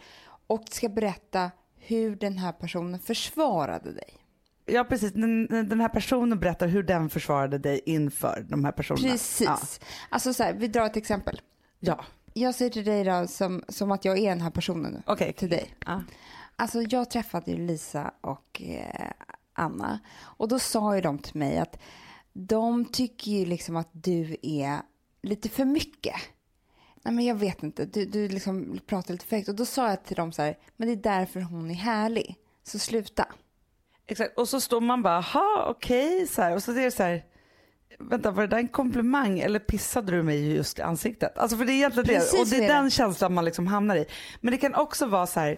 och ska berätta hur den här personen försvarade dig. Ja precis, den, den här personen berättar hur den försvarade dig inför de här personerna. Precis. Ja. Alltså så här, vi drar ett exempel. ja. Jag säger till dig då som, som att jag är den här personen nu. Okej. Till dig. Ja. Alltså jag träffade ju Lisa och eh, Anna och då sa ju de till mig att de tycker ju liksom att du är lite för mycket. Nej men jag vet inte, du, du liksom pratar lite för högt och då sa jag till dem så här, men det är därför hon är härlig. Så sluta. Exakt, och så står man bara, ha okej, så här. och så är det så här, vänta var det där en komplimang eller pissade du mig just i ansiktet? Alltså för det är egentligen Precis det, och det är den känslan man liksom hamnar i. Men det kan också vara så här,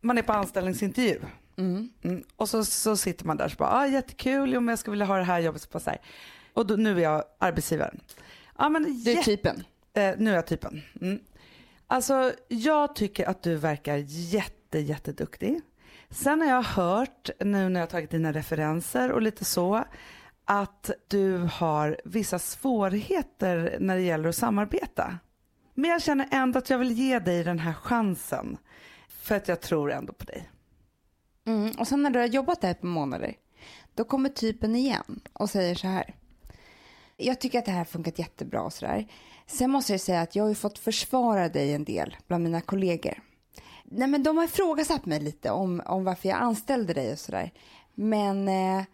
man är på anställningsintervju. Mm. Och så, så sitter man där och så bara, ah, jättekul, jo, men jag skulle vilja ha det här jobbet. Så bara så här. Och då, nu är jag arbetsgivaren. Ja, men Du är typen. Eh, nu är jag typen. Mm. Alltså, jag tycker att du verkar jätte, jätteduktig. Sen har jag hört, nu när jag har tagit dina referenser och lite så, att du har vissa svårigheter när det gäller att samarbeta. Men jag känner ändå att jag vill ge dig den här chansen. För att jag tror ändå på dig. Mm. Och sen när du har jobbat där ett par månader, då kommer typen igen och säger så här. Jag tycker att det här har funkat jättebra och sådär. Sen måste jag säga att jag har ju fått försvara dig en del bland mina kollegor. Nej men de har ifrågasatt mig lite om, om varför jag anställde dig och sådär. Men eh,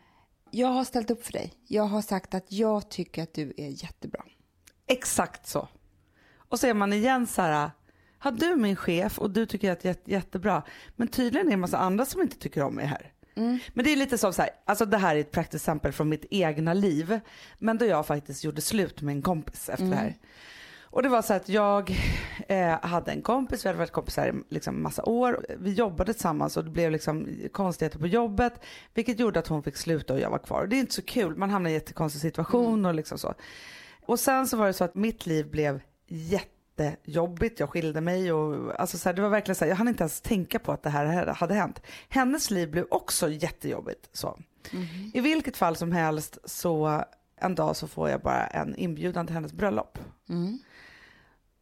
jag har ställt upp för dig. Jag har sagt att jag tycker att du är jättebra. Exakt så. Och så är man igen så här, har du min chef och du tycker att jag är jätte, jättebra. Men tydligen är det en massa andra som inte tycker om mig här. Men det är lite som så här, alltså det här är ett praktiskt exempel från mitt egna liv. Men då jag faktiskt gjorde slut med en kompis efter det här. Och det var så att jag eh, hade en kompis, vi hade varit kompisar i liksom massa år. Vi jobbade tillsammans och det blev liksom konstigheter på jobbet. Vilket gjorde att hon fick sluta och jag var kvar. Och det är inte så kul, man hamnar i en jättekonstig situation och liksom så. Och sen så var det så att mitt liv blev jättejobbigt. Jag skilde mig och alltså så här, det var verkligen så här, jag hann inte ens tänka på att det här hade hänt. Hennes liv blev också jättejobbigt. Så. I vilket fall som helst så en dag så får jag bara en inbjudan till hennes bröllop.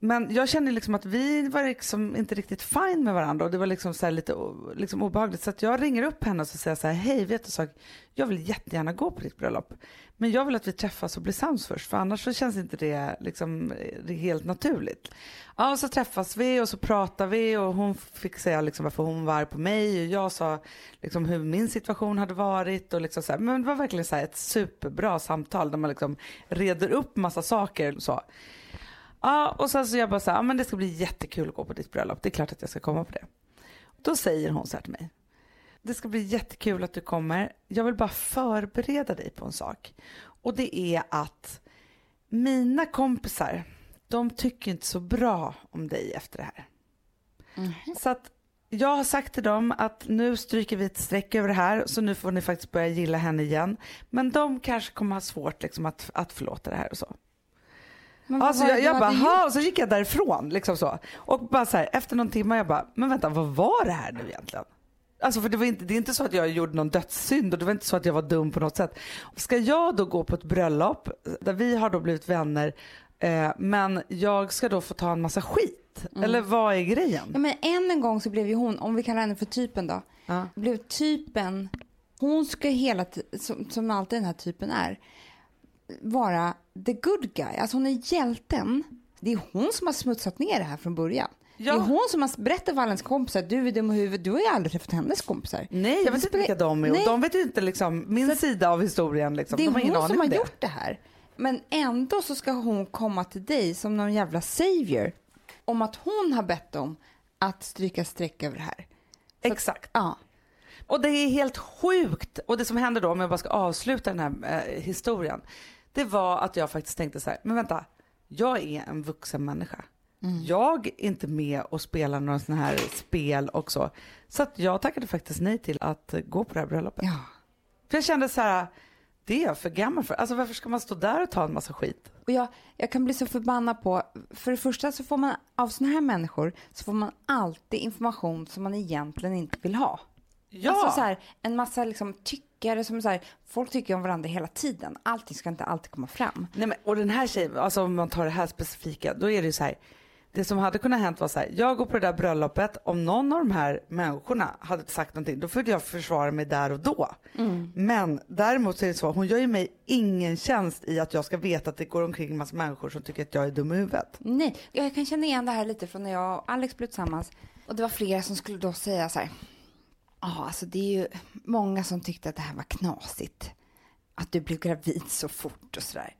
Men jag kände liksom att vi var liksom inte riktigt fine med varandra och det var liksom så här lite liksom obehagligt. Så att jag ringer upp henne och så säger så här, hej vet du en sak, jag vill jättegärna gå på ditt bröllop. Men jag vill att vi träffas och blir sams först för annars så känns inte det liksom eh, det helt naturligt. Ja och så träffas vi och så pratar vi och hon fick säga liksom varför hon var arg på mig och jag sa liksom hur min situation hade varit och liksom så här. Men det var verkligen så här ett superbra samtal där man liksom reder upp massa saker och så. Ja, och sen så jag bara så här, men det ska bli jättekul att gå på ditt bröllop. Det är klart att jag ska komma på det. Då säger hon så här till mig. Det ska bli jättekul att du kommer. Jag vill bara förbereda dig på en sak. Och det är att mina kompisar, de tycker inte så bra om dig efter det här. Så att jag har sagt till dem att nu stryker vi ett streck över det här så nu får ni faktiskt börja gilla henne igen. Men de kanske kommer ha svårt liksom att, att förlåta det här och så. Alltså jag, jag bara, ha, och så gick jag därifrån liksom så. Och bara så här, efter någon timme jag bara, men vänta vad var det här nu egentligen? Alltså för det, var inte, det är inte så att jag gjorde någon dödssynd och det var inte så att jag var dum på något sätt. Ska jag då gå på ett bröllop där vi har då blivit vänner eh, men jag ska då få ta en massa skit? Mm. Eller vad är grejen? Ja, men än en gång så blev ju hon, om vi kallar henne för typen då, Ja. blev typen, hon ska hela som, som alltid den här typen är, vara the good guy. Alltså hon är hjälten. Det är hon som har smutsat ner det här från början. Ja. Det är hon som har berättat för alla hennes kompisar, du är dum i huvudet, du har ju aldrig träffat hennes kompisar. Nej, Så jag vet inte vilka de är och Nej. de vet ju inte liksom min sida av historien. Liksom. Det är de har hon som har det. gjort det här. Men ändå så ska hon komma till dig som någon jävla savior om att hon har bett om att stryka streck över det här. Exakt. Ja. Och det är helt sjukt. Och det som hände då, om jag bara ska avsluta den här eh, historien. Det var att jag faktiskt tänkte så här, men vänta, jag är en vuxen människa. Jag är inte med och spelar några sådana här spel och så. Så att jag tackade faktiskt nej till att gå på det här bröllopet. ja. För jag kände så här, det är jag för gammal för. Alltså varför ska man stå där och ta en massa skit? Och jag, jag kan bli så förbannad på, för det första så får man av såna här människor så får man alltid information som man egentligen inte vill ha. Ja, Alltså så här, en massa liksom tyckare som så här, folk tycker om varandra hela tiden. Allting ska inte alltid komma fram. Nej, men, och den här tjejen, alltså om man tar det här specifika, då är det ju så här. Det som hade kunnat hänt var så här, jag går på det där bröllopet, om någon av de här människorna hade sagt någonting, då får jag försvara mig där och då. Men däremot så är det så, hon gör ju mig ingen tjänst i att jag ska veta att det går omkring en massa människor som tycker att jag är dum i huvudet. Nej, jag kan känna igen det här lite från när jag och Alex blev tillsammans. Och det var flera som skulle då säga så här. Ja, alltså det är ju många som tyckte att det här var knasigt. Att du blev gravid så fort och sådär.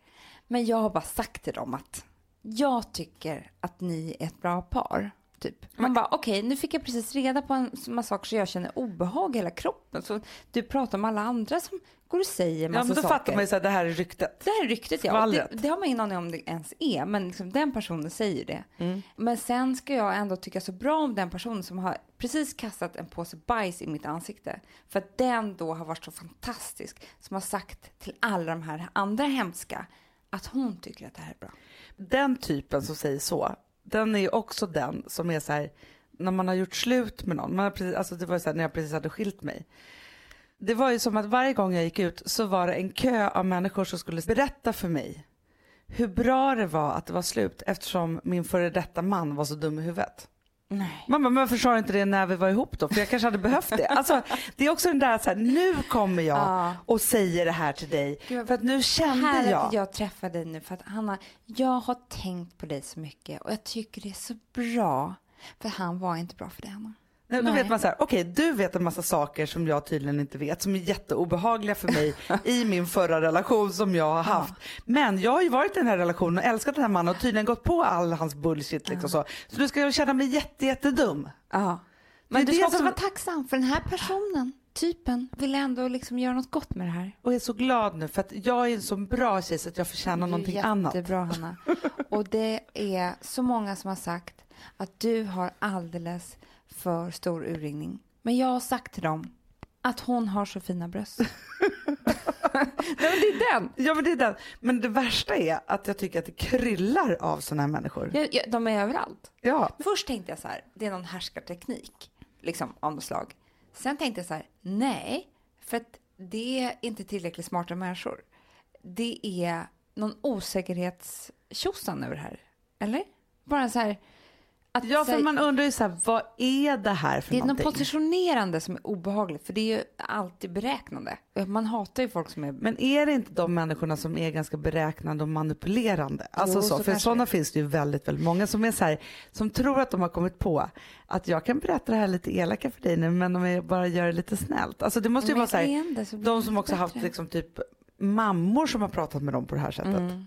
Men jag har bara sagt till dem att jag tycker att ni är ett bra par. Typ. Man bara, okej, nu fick jag precis reda på en massa saker så jag känner obehag i hela kroppen. Så du pratar om alla andra som går och säger massa Ja men då saker. fattar man ju så här, det här är ryktet. Det här är ryktet ja. Det, det har man ingen aning om det ens är. Men liksom, den personen säger det. Mm. Men sen ska jag ändå tycka så bra om den personen som har precis kastat en påse bajs i mitt ansikte. För att den då har varit så fantastisk. Som har sagt till alla de här andra hemska att hon tycker att det här är bra. Den typen som säger så, den är ju också den som är så här, när man har gjort slut med någon, man har precis, alltså det var ju så här, när jag precis hade skilt mig. Det var ju som att varje gång jag gick ut så var det en kö av människor som skulle berätta för mig hur bra det var att det var slut eftersom min före detta man var så dum i huvudet. Nej. Men varför sa du inte det när vi var ihop då? För jag kanske hade behövt det. Alltså, det är också den där så här, nu kommer jag Ja. och säger det här till dig. Gud, För att nu kände Härligt jag. att jag träffar dig nu för att Hanna, jag har tänkt på dig så mycket och jag tycker det är så bra. För han var inte bra för dig Hanna. Nej, då Nej. vet man så här, okej du vet en massa saker som jag tydligen inte vet som är jätteobehagliga för mig i min förra relation som jag har haft. Men jag har ju varit i den här relationen och älskat den här mannen och tydligen gått på all hans bullshit liksom så. Så nu ska jag känna mig jätte, jättedum. Ja. Men du ska också som- vara tacksam för den här personen, typen, vill ändå liksom göra något gott med det här. Och jag är så glad nu för att jag är en så bra tjej så att jag förtjänar någonting är annat. jättebra Hanna. Och det är så många som har sagt att du har alldeles för stor urringning. Men jag har sagt till dem att hon har så fina bröst. Nej, men det är den. Ja men det är den. Men det värsta är att jag tycker att det kryllar av sådana här människor. Jag, jag, de är överallt. Ja. Först tänkte jag så här, det är någon härskarteknik, liksom av något slag. Sen tänkte jag så här, nej, för att det är inte tillräckligt smarta människor. Det är någon osäkerhetstjosan över det här. Eller? Bara så här, att Ja så här, för man undrar ju så här, vad är det här för det är något positionerande som är obehagligt, för det är ju alltid beräknande. Man hatar ju folk som är... Men är det inte de människorna som är ganska beräknande och manipulerande? Alltså Jo, så, så för sådana finns det ju väldigt, väldigt många som är så här, som tror att de har kommit på att jag kan berätta det här lite elaka för dig nu men om jag bara gör det lite snällt. Alltså det måste ju Men vara så här, de som också haft bättre. liksom typ mammor som har pratat med dem på det här sättet. Mm.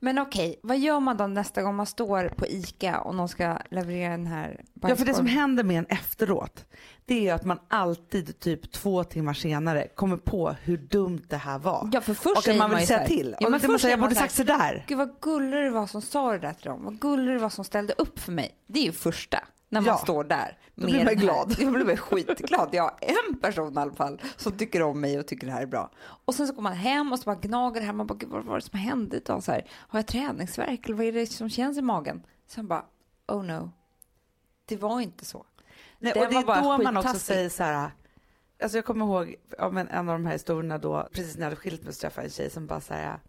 Men okej, vad gör man då nästa gång man står på ICA och någon ska leverera den här Ja för det som bajskorven? händer med en efteråt det är ju att man alltid typ två timmar senare kommer på hur dumt det här var. Ja, för först och att man man vill ju säga här- till. Ja, och men man först säga, säger jag man borde sagt sådär. Gud vad gullig du var som sa det där till dem. Vad gullig du var som ställde upp för mig. Det är ju första. När man Ja. står där. Då blir man här- glad. Jag blir skitglad. Jag har en person i alla fall som tycker om mig och tycker det här är bra. Och sen så går man hem och så bara gnager det här. Man bara, gud vad var det som hände idag? Så här, har jag träningsvärk eller vad är det som känns i magen? Sen bara, oh no. Det var inte så. Nej, Den och det är då man också säger så här. Alltså jag kommer ihåg ja, en av de här historierna då, precis när jag hade skilt mig så träffade jag en tjej som bara säger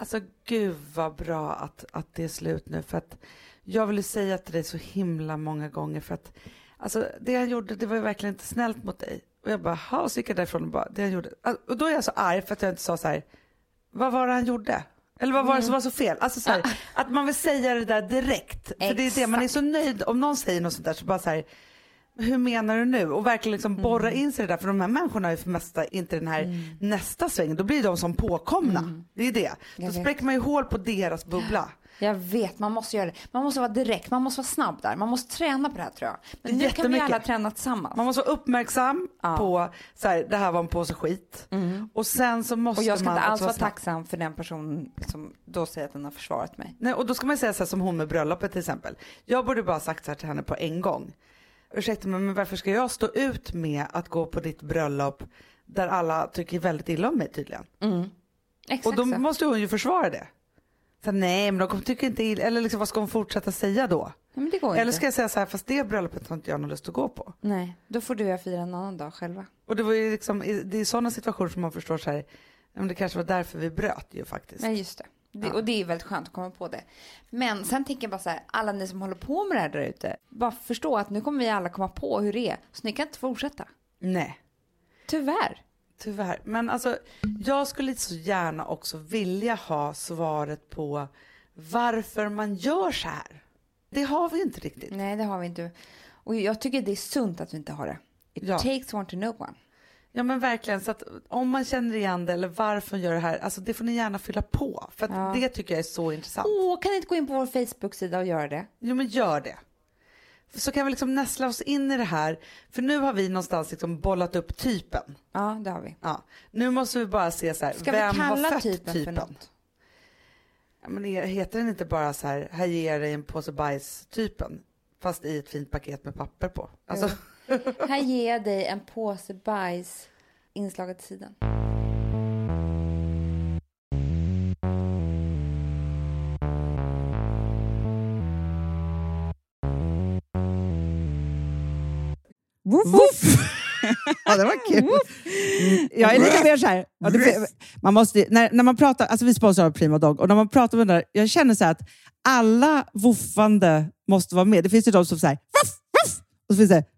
Alltså gud vad bra att, att det är slut nu för att jag ville säga till dig så himla många gånger för att alltså det han gjorde det var ju verkligen inte snällt mot dig. Och jag bara, ha så gick jag därifrån och bara, det han gjorde. Och då är jag så arg för att jag inte sa så här, vad var det han gjorde? Eller vad var det som var så fel? Alltså så här, att man vill säga det där direkt. För det är det, man är så nöjd om någon säger något sånt där så bara så här, hur menar du nu? Och verkligen liksom borra in sig i det där. För de här människorna är för mesta inte den här nästa sväng. Då blir de som påkomna. Det är det. Då Jag spräcker man ju hål på deras bubbla. Jag vet, man måste göra det. Man måste vara direkt, man måste vara snabb där. Man måste träna på det här tror jag. Men nu kan vi alla träna tillsammans. Man måste vara uppmärksam Ja. på så här, det här var en påse skit. Och sen så måste Och jag ska man inte alls vara snabb. tacksam för den personen som då säger att den har försvarat mig. Nej, och då ska man säga så här som hon med bröllopet till exempel. Jag borde bara sagt så här till henne på en gång. Ursäkta mig, men varför ska jag stå ut med att gå på ditt bröllop där alla tycker väldigt illa om mig tydligen? Exakt Och då så. måste hon ju försvara det. Så, nej, men de kommer tycka inte illa, eller liksom, vad ska hon fortsätta säga då? Nej, Eller inte. ska jag säga så här, fast det bröllopet har inte jag någon lust att gå på. Nej, då får du och jag fira en annan dag själva. Och det var ju liksom, det är sådana situationer som man förstår så här, men det kanske var därför vi bröt ju faktiskt. Nej, just det. Det. Och det är väldigt skönt att komma på det. Men sen tänker jag bara så här, alla ni som håller på med det här där ute, bara förstå att nu kommer vi alla komma på hur det är. Så ni kan inte fortsätta. Nej. Tyvärr. Tyvärr. Men alltså, jag skulle så gärna också vilja ha svaret på varför man gör så här. Det har vi inte riktigt. Nej, det har vi inte. Och jag tycker det är sunt att vi inte har det. It Ja. takes one to know one. Ja men verkligen, så att om man känner igen det eller varför man gör det här, alltså det får ni gärna fylla på. För Ja. det tycker jag är så intressant. Åh, kan ni inte gå in på vår Facebook-sida och göra det? Jo men gör det. Så kan vi liksom näsla oss in i det här. För nu har vi någonstans liksom bollat upp typen. Ja, det har vi. Ja. Nu måste vi bara se så här, Ska vem vi kalla har fött typen, typen? för något? Ja, men heter den inte bara så här, här ger dig en påse bajs-typen? Fast i ett fint paket med papper på. Alltså, Här ger jag dig en påse bajs inslaget till sidan. Woof, Woof! ja, det var kul. Mm, jag är lite mer så här, man måste, när, när man pratar, alltså vi sponsrar Prima Dog och när man pratar med den där, jag känner så här att alla woofande måste vara med. Det finns ju de som säger woof, woof, och så finns det.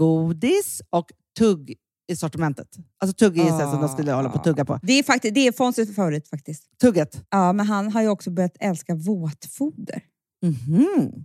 godis och tugg i sortimentet. Alltså tugg är ah. som de skulle hålla på att tugga på. Det är, faktiskt, det är Fonzies favorit faktiskt. Tugget. Ja, men han har ju också börjat älska våtfoder. Det Han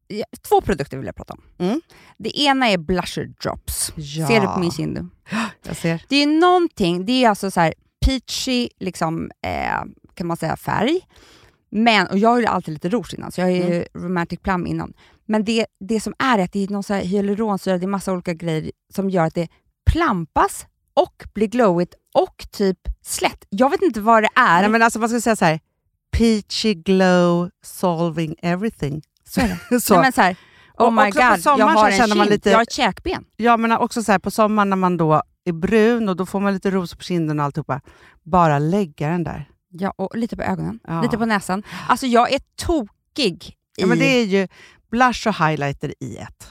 två produkter vill jag prata om. Mm. Det ena är blusher drops. Ja. Ser du på min kind? Jag ser. Det är någonting, det är alltså så här peachy, liksom, eh, kan man säga, färg. Men, och jag har ju alltid lite rouge innan, så jag har ju Mm. romantic plum innan. Men det, det som är är att det är någon så här hyaluronsyra, det är massa olika grejer som gör att det plampas och blir glowigt och typ slätt. Jag vet inte vad det är. Nej, men alltså man ska säga så här, peachy glow solving everything. Så är det. så. Nej, men så här, oh my god, jag har en känner man kind, lite- jag har ett käkben. Ja men också så här, på sommaren när man då är brun och då får man lite ros på kinden och alltihopa. Bara lägga den där. Ja, och lite på ögonen, Ja. lite på näsan. Alltså jag är tokig Ja, i... men det är ju blush och highlighter i ett.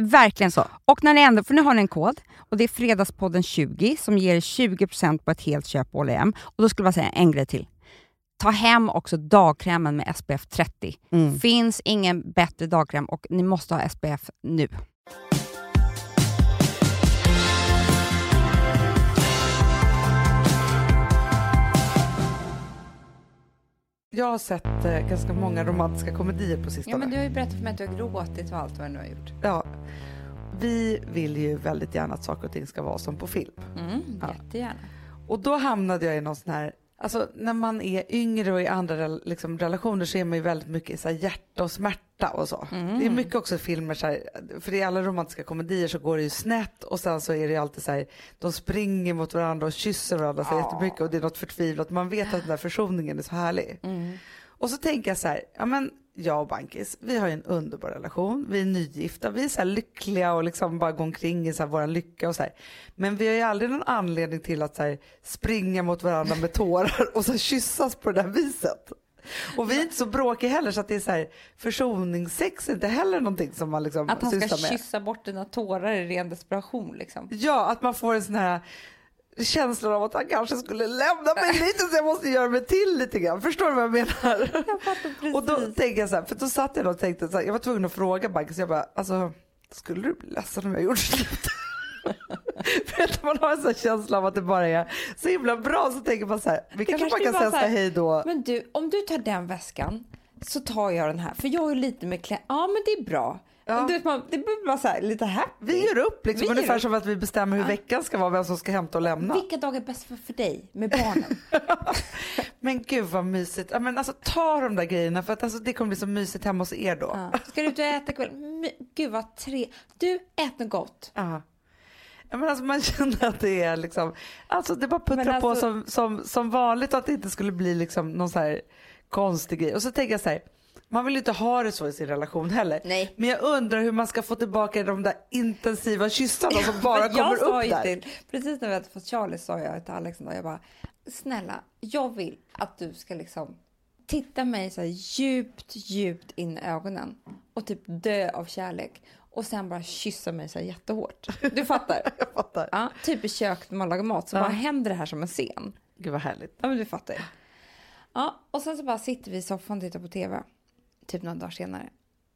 Verkligen Så. Och när ni ändå, för nu har ni en kod och det är Fredagspodden 20 som ger 20% på ett helt köp på H&M. Och då skulle jag säga en grej till. Ta hem också dagkrämen med SPF 30. Mm. Finns ingen bättre dagkräm och ni måste ha SPF nu. Jag har sett eh, ganska många romantiska komedier på sistone. har ju berättat för mig att du har gråtit och allt vad du har gjort. Ja. Vi vill ju väldigt gärna att saker och ting ska vara som på film. Mm, Ja. Jättegärna. Och då hamnade jag i någon sån här, alltså när man är yngre och i andra liksom, relationer så är man ju väldigt mycket så här hjärta och smärta och så. Mm. Det är mycket också filmer så här, för i alla romantiska komedier så går det ju snett och sen så är det ju alltid så här, de springer mot varandra och kysser varandra så Ja. jättemycket och det är något förtvivlat. Man vet att den där försoningen är så härlig. Mm. Och så tänker jag så här, ja men jag och Bankis, vi har ju en underbar relation, vi är nygifta, vi är så lyckliga och liksom bara går omkring i så vår lycka och så här. Men vi har ju aldrig någon anledning till att så springa mot varandra med tårar och så kyssas på det där viset. Och vi är inte så bråkiga heller så att det är så här försoningssex är inte heller någonting som man liksom Att han ska sysslar med. kyssa bort dina tårar i ren desperation liksom. Ja, att man får en sån här känslan av att han kanske skulle lämna mig lite så jag måste göra mig till lite grann. Förstår du vad jag menar? Jag precis. Och då tänkte jag så här, för då satt jag och tänkte så här, jag var tvungen att fråga Bagge så jag bara, alltså skulle du bli ledsen om jag gjorde slut? för att man har en sån känsla av att det bara är så himla bra så tänker man så här, vi kanske, kanske bara kan säga hej då. Men du, om du tar den väskan så tar jag den här. För jag är lite med klä... Ja, men det är bra. Ja. Du vet, man, det blir bara så här, lite happy. Vi gör upp liksom, Vi ungefär upp. som att vi bestämmer hur veckan ska vara, vem som ska hämta och lämna. Vilka dagar är bäst för, för dig med barnen? Men gud vad mysigt. Ja, men alltså ta de där grejerna för att alltså, det kommer bli så mysigt hemma hos er då. ja. Ska du ut och äta ikväll? Gud vad tre... Du, ät något gott. Ja. Ja, men alltså man känner att det är liksom, alltså det bara puttrar Men på alltså- som, som, som vanligt och att det inte skulle bli liksom någon så här konstig grej. Och så tänker jag så här, man vill inte ha det så i sin relation heller. Nej. Men jag undrar hur man ska få tillbaka de där intensiva kyssarna som bara kommer upp där. Till, precis när vi hade fått Charlie sa jag till Alex en dag, jag bara, snälla, jag vill att du ska liksom titta mig så djupt, djupt in i ögonen och typ dö av kärlek och sen bara kyssa mig så här jättehårt. Du fattar? Jag fattar. Ja, typ i köket när man lagar mat så Ja. bara händer det här som en scen. Gud vad härligt. Ja, men du fattar. Ja, och sen så bara sitter vi i soffan och tittar på TV, typ några dagar senare.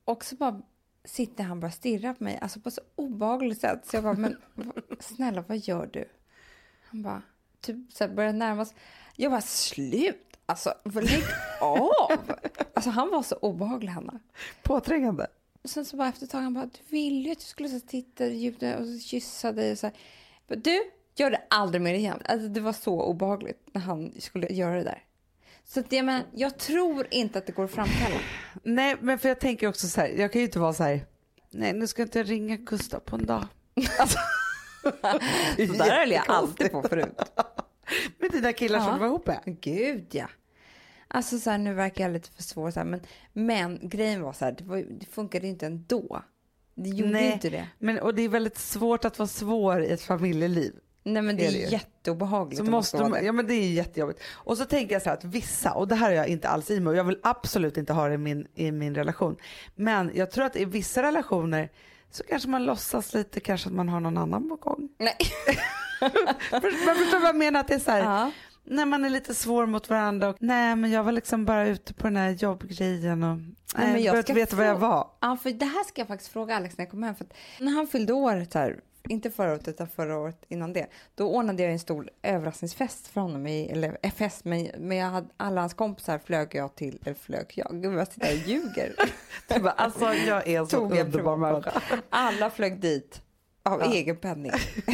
Och så bara sitter han bara och stirrar på mig, alltså på så obehagligt sätt. Så jag bara, men snälla vad gör du? Han bara, typ så här börjar närma sig. Jag bara, slut! Alltså, lägg av! Alltså han var så obehaglig, Hanna. Påträngande. Och sen så bara efter ett tag, han bara, du ville ju att jag skulle så titta djupt och kyssa dig och så här. Bara, Du, gör det aldrig mer igen. Alltså, det var så obehagligt när han skulle göra det där. Så jag, men, jag tror inte att det går att framkalla. Nej men för jag tänker också så här, jag kan ju inte vara så här, nej nu ska inte jag ringa Gustav på en dag. Alltså, Så där höll jag alltid på förut. med dina killar som Ja. du var ihop med. Gud ja. Alltså så här, nu verkar jag lite för svår så här, men, men grejen var så här, det, var, det funkade inte ändå. Det gjorde Nej. inte det. Men, och det är väldigt svårt att vara svår i ett familjeliv. Nej men det Är är, det jätteobehagligt Så att måste man, ja men det är jättejobbigt. Och så tänker jag så här att vissa, och det här har jag inte alls i mig och jag vill absolut inte ha det i min, i min relation. Men jag tror att i vissa relationer så kanske man låtsas lite kanske att man har någon annan på gång. Nej. Man förstår vad jag menar? Att det är så här, Ja. när man är lite svår mot varandra och nej men jag var liksom bara ute på den här jobbgrejen och nej, men jag ska inte veta vad jag var. Ja, för det här ska jag faktiskt fråga Alex när jag kommer hem. För att när han fyllde år, så här, inte förra året utan förra året innan det, då ordnade jag en stor överraskningsfest för honom. I, eller eh, fest, men, men jag hade, alla hans kompisar flög jag till, eller flög jag, gud jag sitter och ljuger. Bara, alltså jag är så underbar människa. Alla flög dit av Ja. egen penning.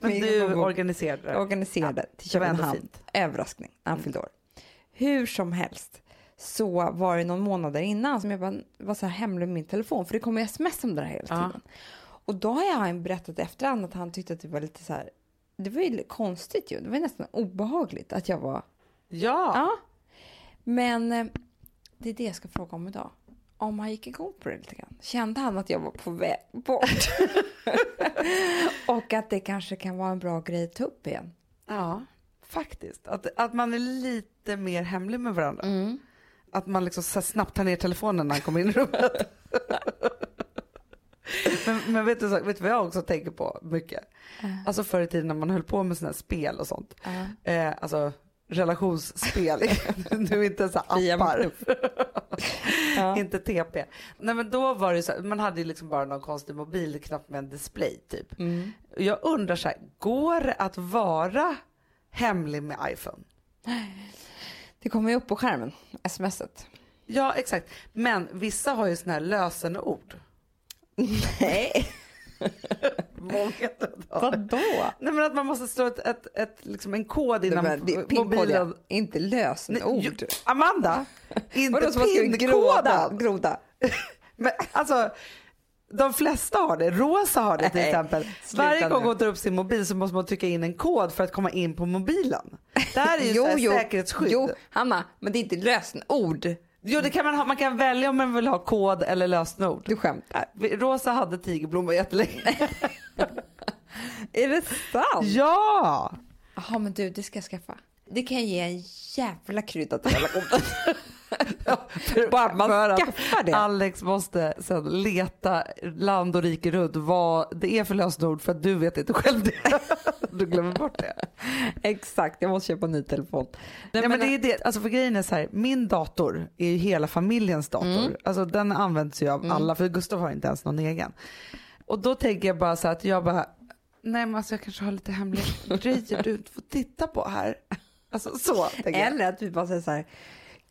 Men du organiserade det. organiserade till var ändå Köpenhamn. Överraskning han fyllde år. Hur som helst så var det någon månader innan som jag bara var så här hemlig med min telefon för det kommer sms om det här hela Ja. Och då har jag berättat efterhand att han tyckte att det var lite så här det var ju konstigt ju. Det var nästan obehagligt att jag var... Ja. Ja. Men eh, det är det jag ska fråga om idag. Om han gick igång på det lite grann. Kände han att jag var på väg bort? Och att det kanske kan vara en bra grej att ta upp igen. ja, faktiskt. Att, att man är lite mer hemlig med varandra. Att man liksom snabbt tar ner telefonen när han kommer in i rummet. men, men vet, du, vet du vad jag också tänker på mycket? Alltså förr i tiden när man höll på med sådana här spel och sånt. Eh, alltså relationsspel, nu inte så appar. Ja. inte TP. Nej men då var det så man hade ju liksom bara någon konstig mobilknapp med en display typ. Mm. Jag undrar så här, går det att vara hemlig med iPhone? Det kommer ju upp på skärmen, smset. Ja exakt, men vissa har ju sådana här lösenord. Nej. Många Vadå? Nej men att man måste slå ett, ett, ett, liksom en kod innan Men mobilen. Inte lösenord. Amanda, inte pinkoden. groda. Men alltså, de flesta har det. Rosa har det till Nej, exempel. Varje gång hon tar upp sin mobil så måste man trycka in en kod för att komma in på mobilen. Det här är ju så här säkerhetsskydd. Jo, Hanna, men det är inte lösenord. Jo, det kan man, ha, man kan välja om man vill ha kod eller lösenord. Du skämtar. Rosa hade tigerblomma jättelänge. Är det sant? Ja! Jaha, men du, det ska jag skaffa. Det kan ge en jävla krydda till relationen. för, Bara man för att skaffar det. Alex måste sen leta land och rike runt vad det är för lösenord för att du vet inte själv det. Du glömmer bort det. Exakt, jag måste köpa en ny telefon. Nej, men det är det. Alltså för grejen är så här, min dator är ju hela familjens dator. Alltså den används ju av alla för Gustav har inte ens någon egen. Och då tänker jag bara så här att jag bara, nej men alltså jag kanske har lite hemliga grejer du inte får titta på här. Alltså så. Eller att vi bara säger så här,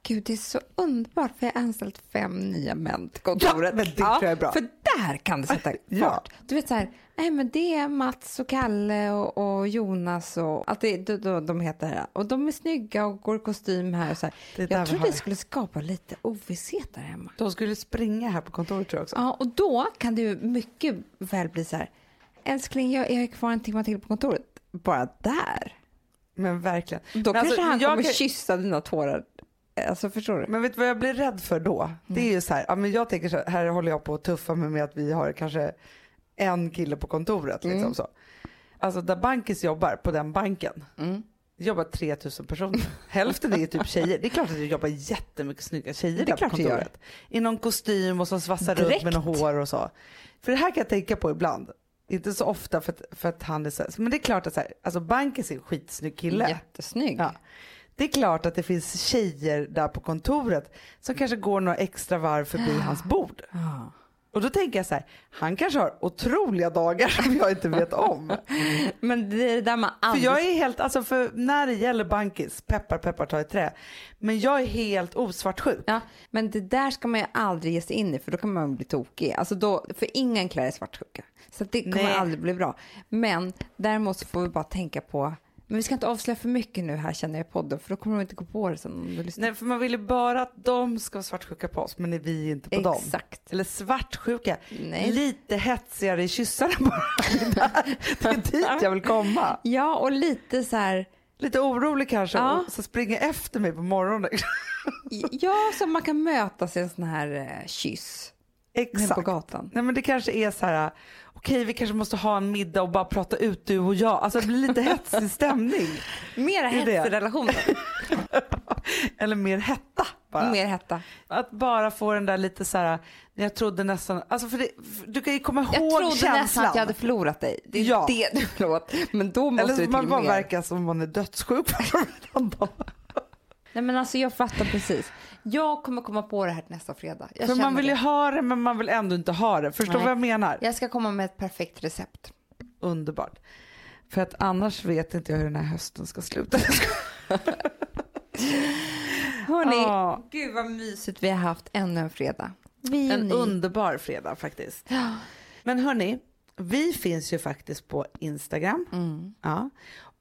gud det är så underbart för jag har anställt fem nya män till kontoret. Ja, men det tror jag är bra. För där kan det sätta fart. Ja. Du vet så här, nej men det är Mats och Kalle och, och Jonas och allt det de, de, de heter. Och de är snygga och går i kostym här och så här. Jag tror det skulle skapa lite ovisshet där hemma. De skulle springa här på kontoret tror jag också. Ja, och då kan det ju mycket väl bli så här, älskling jag är kvar en timme till på kontoret. Bara där. Men verkligen. Då Men kanske alltså, han jag kommer kan- kyssa dina tårar. Alltså förstår du? Men vet du vad jag blir rädd för då? Det är ju så här, ja, men jag tänker så här, här håller jag på att tuffa mig med att vi har kanske en kille på kontoret. Liksom så. Alltså där Bankis jobbar, på den banken, det jobbar 3000 personer. Hälften är typ tjejer. Det är klart att det jobbar jättemycket snygga tjejer där på kontoret. I någon kostym och som svassar runt med något hår och så. För det här kan jag tänka på ibland. Inte så ofta för att, för att han är så här, men det är klart att så här, alltså Bankis är en skitsnygg kille. Jättesnygg. Ja. Det är klart att det finns tjejer där på kontoret som kanske går några extra varv förbi hans bord. Och då tänker jag så här, han kanske har otroliga dagar som jag inte vet om. Men det är det där man För aldrig... jag är helt, alltså för när det gäller bankis, peppar peppar ta i trä, men jag är helt osvartsjuk. Ja, men det där ska man ju aldrig ge sig in i för då kan man bli tokig. Alltså då, för ingen klär är svartsjuka. Så det kommer Nej. aldrig bli bra. Men däremot så får vi bara tänka på, men vi ska inte avslöja för mycket nu här känner jag i podden för då kommer de inte gå på det sen om du lyssnar. Nej för man vill ju bara att de ska vara svartsjuka på oss men är vi inte på dem. Exakt. Eller svartsjuka, Nej. lite hetsigare i kyssarna bara. Det är dit jag vill komma. Ja, och lite så här, Lite orolig kanske Ja. och så springer efter mig på morgonen. ja, så man kan mötas i en sån här eh, kyss nere på Exakt. gatan. Nej men det kanske är så här, okej vi kanske måste ha en middag och bara prata ut du och jag. Alltså det blir lite hetsig stämning. Mer hets i relationen. Eller mer hetta bara. Mer hetta. Att bara få den där lite så här, jag trodde nästan, alltså för det, för du kan ju komma Jag ihåg trodde känslan. nästan att jag hade förlorat dig. Det är Ja. det du förlåt. Men då måste Eller det till man bara mer. verkar som man är dödssjuk. Nej men alltså jag fattar precis. Jag kommer komma på det här nästa fredag. Jag För man vill ju det. ha det men man vill ändå inte ha det. Förstår du vad jag menar? Jag ska komma med ett perfekt recept. Underbart. För att annars vet inte jag hur den här hösten ska sluta. Hörni, Ja. gud vad mysigt vi har haft ännu en fredag. Vi En ny. underbar fredag faktiskt. Men hörni, vi finns ju faktiskt på Instagram. Mm. Ja.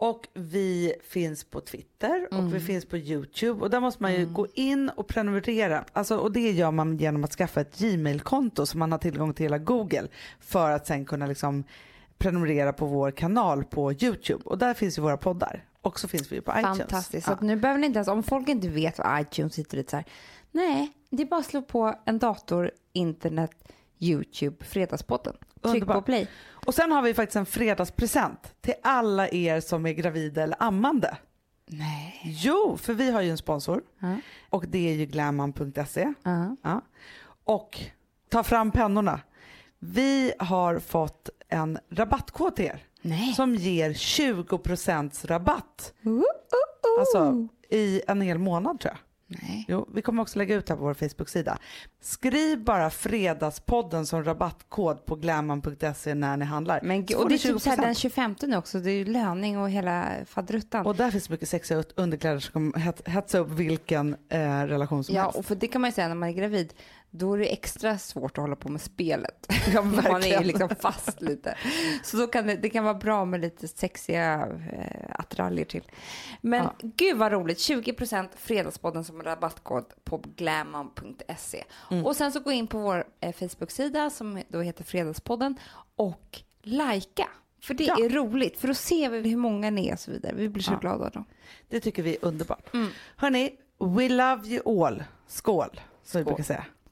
Och vi finns på Twitter och Mm. vi finns på YouTube. Och där måste man ju gå in och prenumerera. Alltså, och det gör man genom att skaffa ett Gmail-konto så man har tillgång till hela Google. För att sen kunna liksom prenumerera på vår kanal på YouTube. Och där finns ju våra poddar. Och så finns vi ju på iTunes. Fantastiskt. Så Ja. nu behöver ni inte ens, om folk inte vet vad iTunes sitter lite så här. Nej, det är bara att slå på en dator, internet, YouTube, Fredagspodden. Tryck på play. Och sen har vi faktiskt en fredagspresent till alla er som är gravida eller ammande. Nej. Jo, för vi har ju en sponsor Ja. och det är ju glamman.se. Ja. Ja. Och ta fram pennorna. Vi har fått en rabattkod till er Nej. som ger 20% rabatt. Uh, uh, uh. Alltså i en hel månad tror jag. Nej. Jo, vi kommer också lägga ut det här på vår Facebook-sida. Skriv bara Fredagspodden som rabattkod på glamman.se när ni handlar. Men, Så och det är typ så här 20%. den 25 nu också. Det är ju löning och hela faderuttan. Och där finns mycket sexiga underkläder som kommer het- hetsa upp vilken eh, relation som Ja, helst. och för det kan man ju säga när man är gravid, då är det extra svårt att hålla på med spelet. Ja, man är ju liksom fast lite. Så då kan det, det kan vara bra med lite sexiga eh, attiraljer till. Men Ja. gud vad roligt, 20% Fredagspodden som rabattkod på glamman.se. Mm. Och sen så gå in på vår eh, Facebook-sida som då heter Fredagspodden och likea. För det Ja. är roligt, för då ser vi hur många ni är och så vidare. Vi blir så Ja. glada då. Det tycker vi är underbart. Mm. Hörni, we love you all. Skål, som vi brukar säga.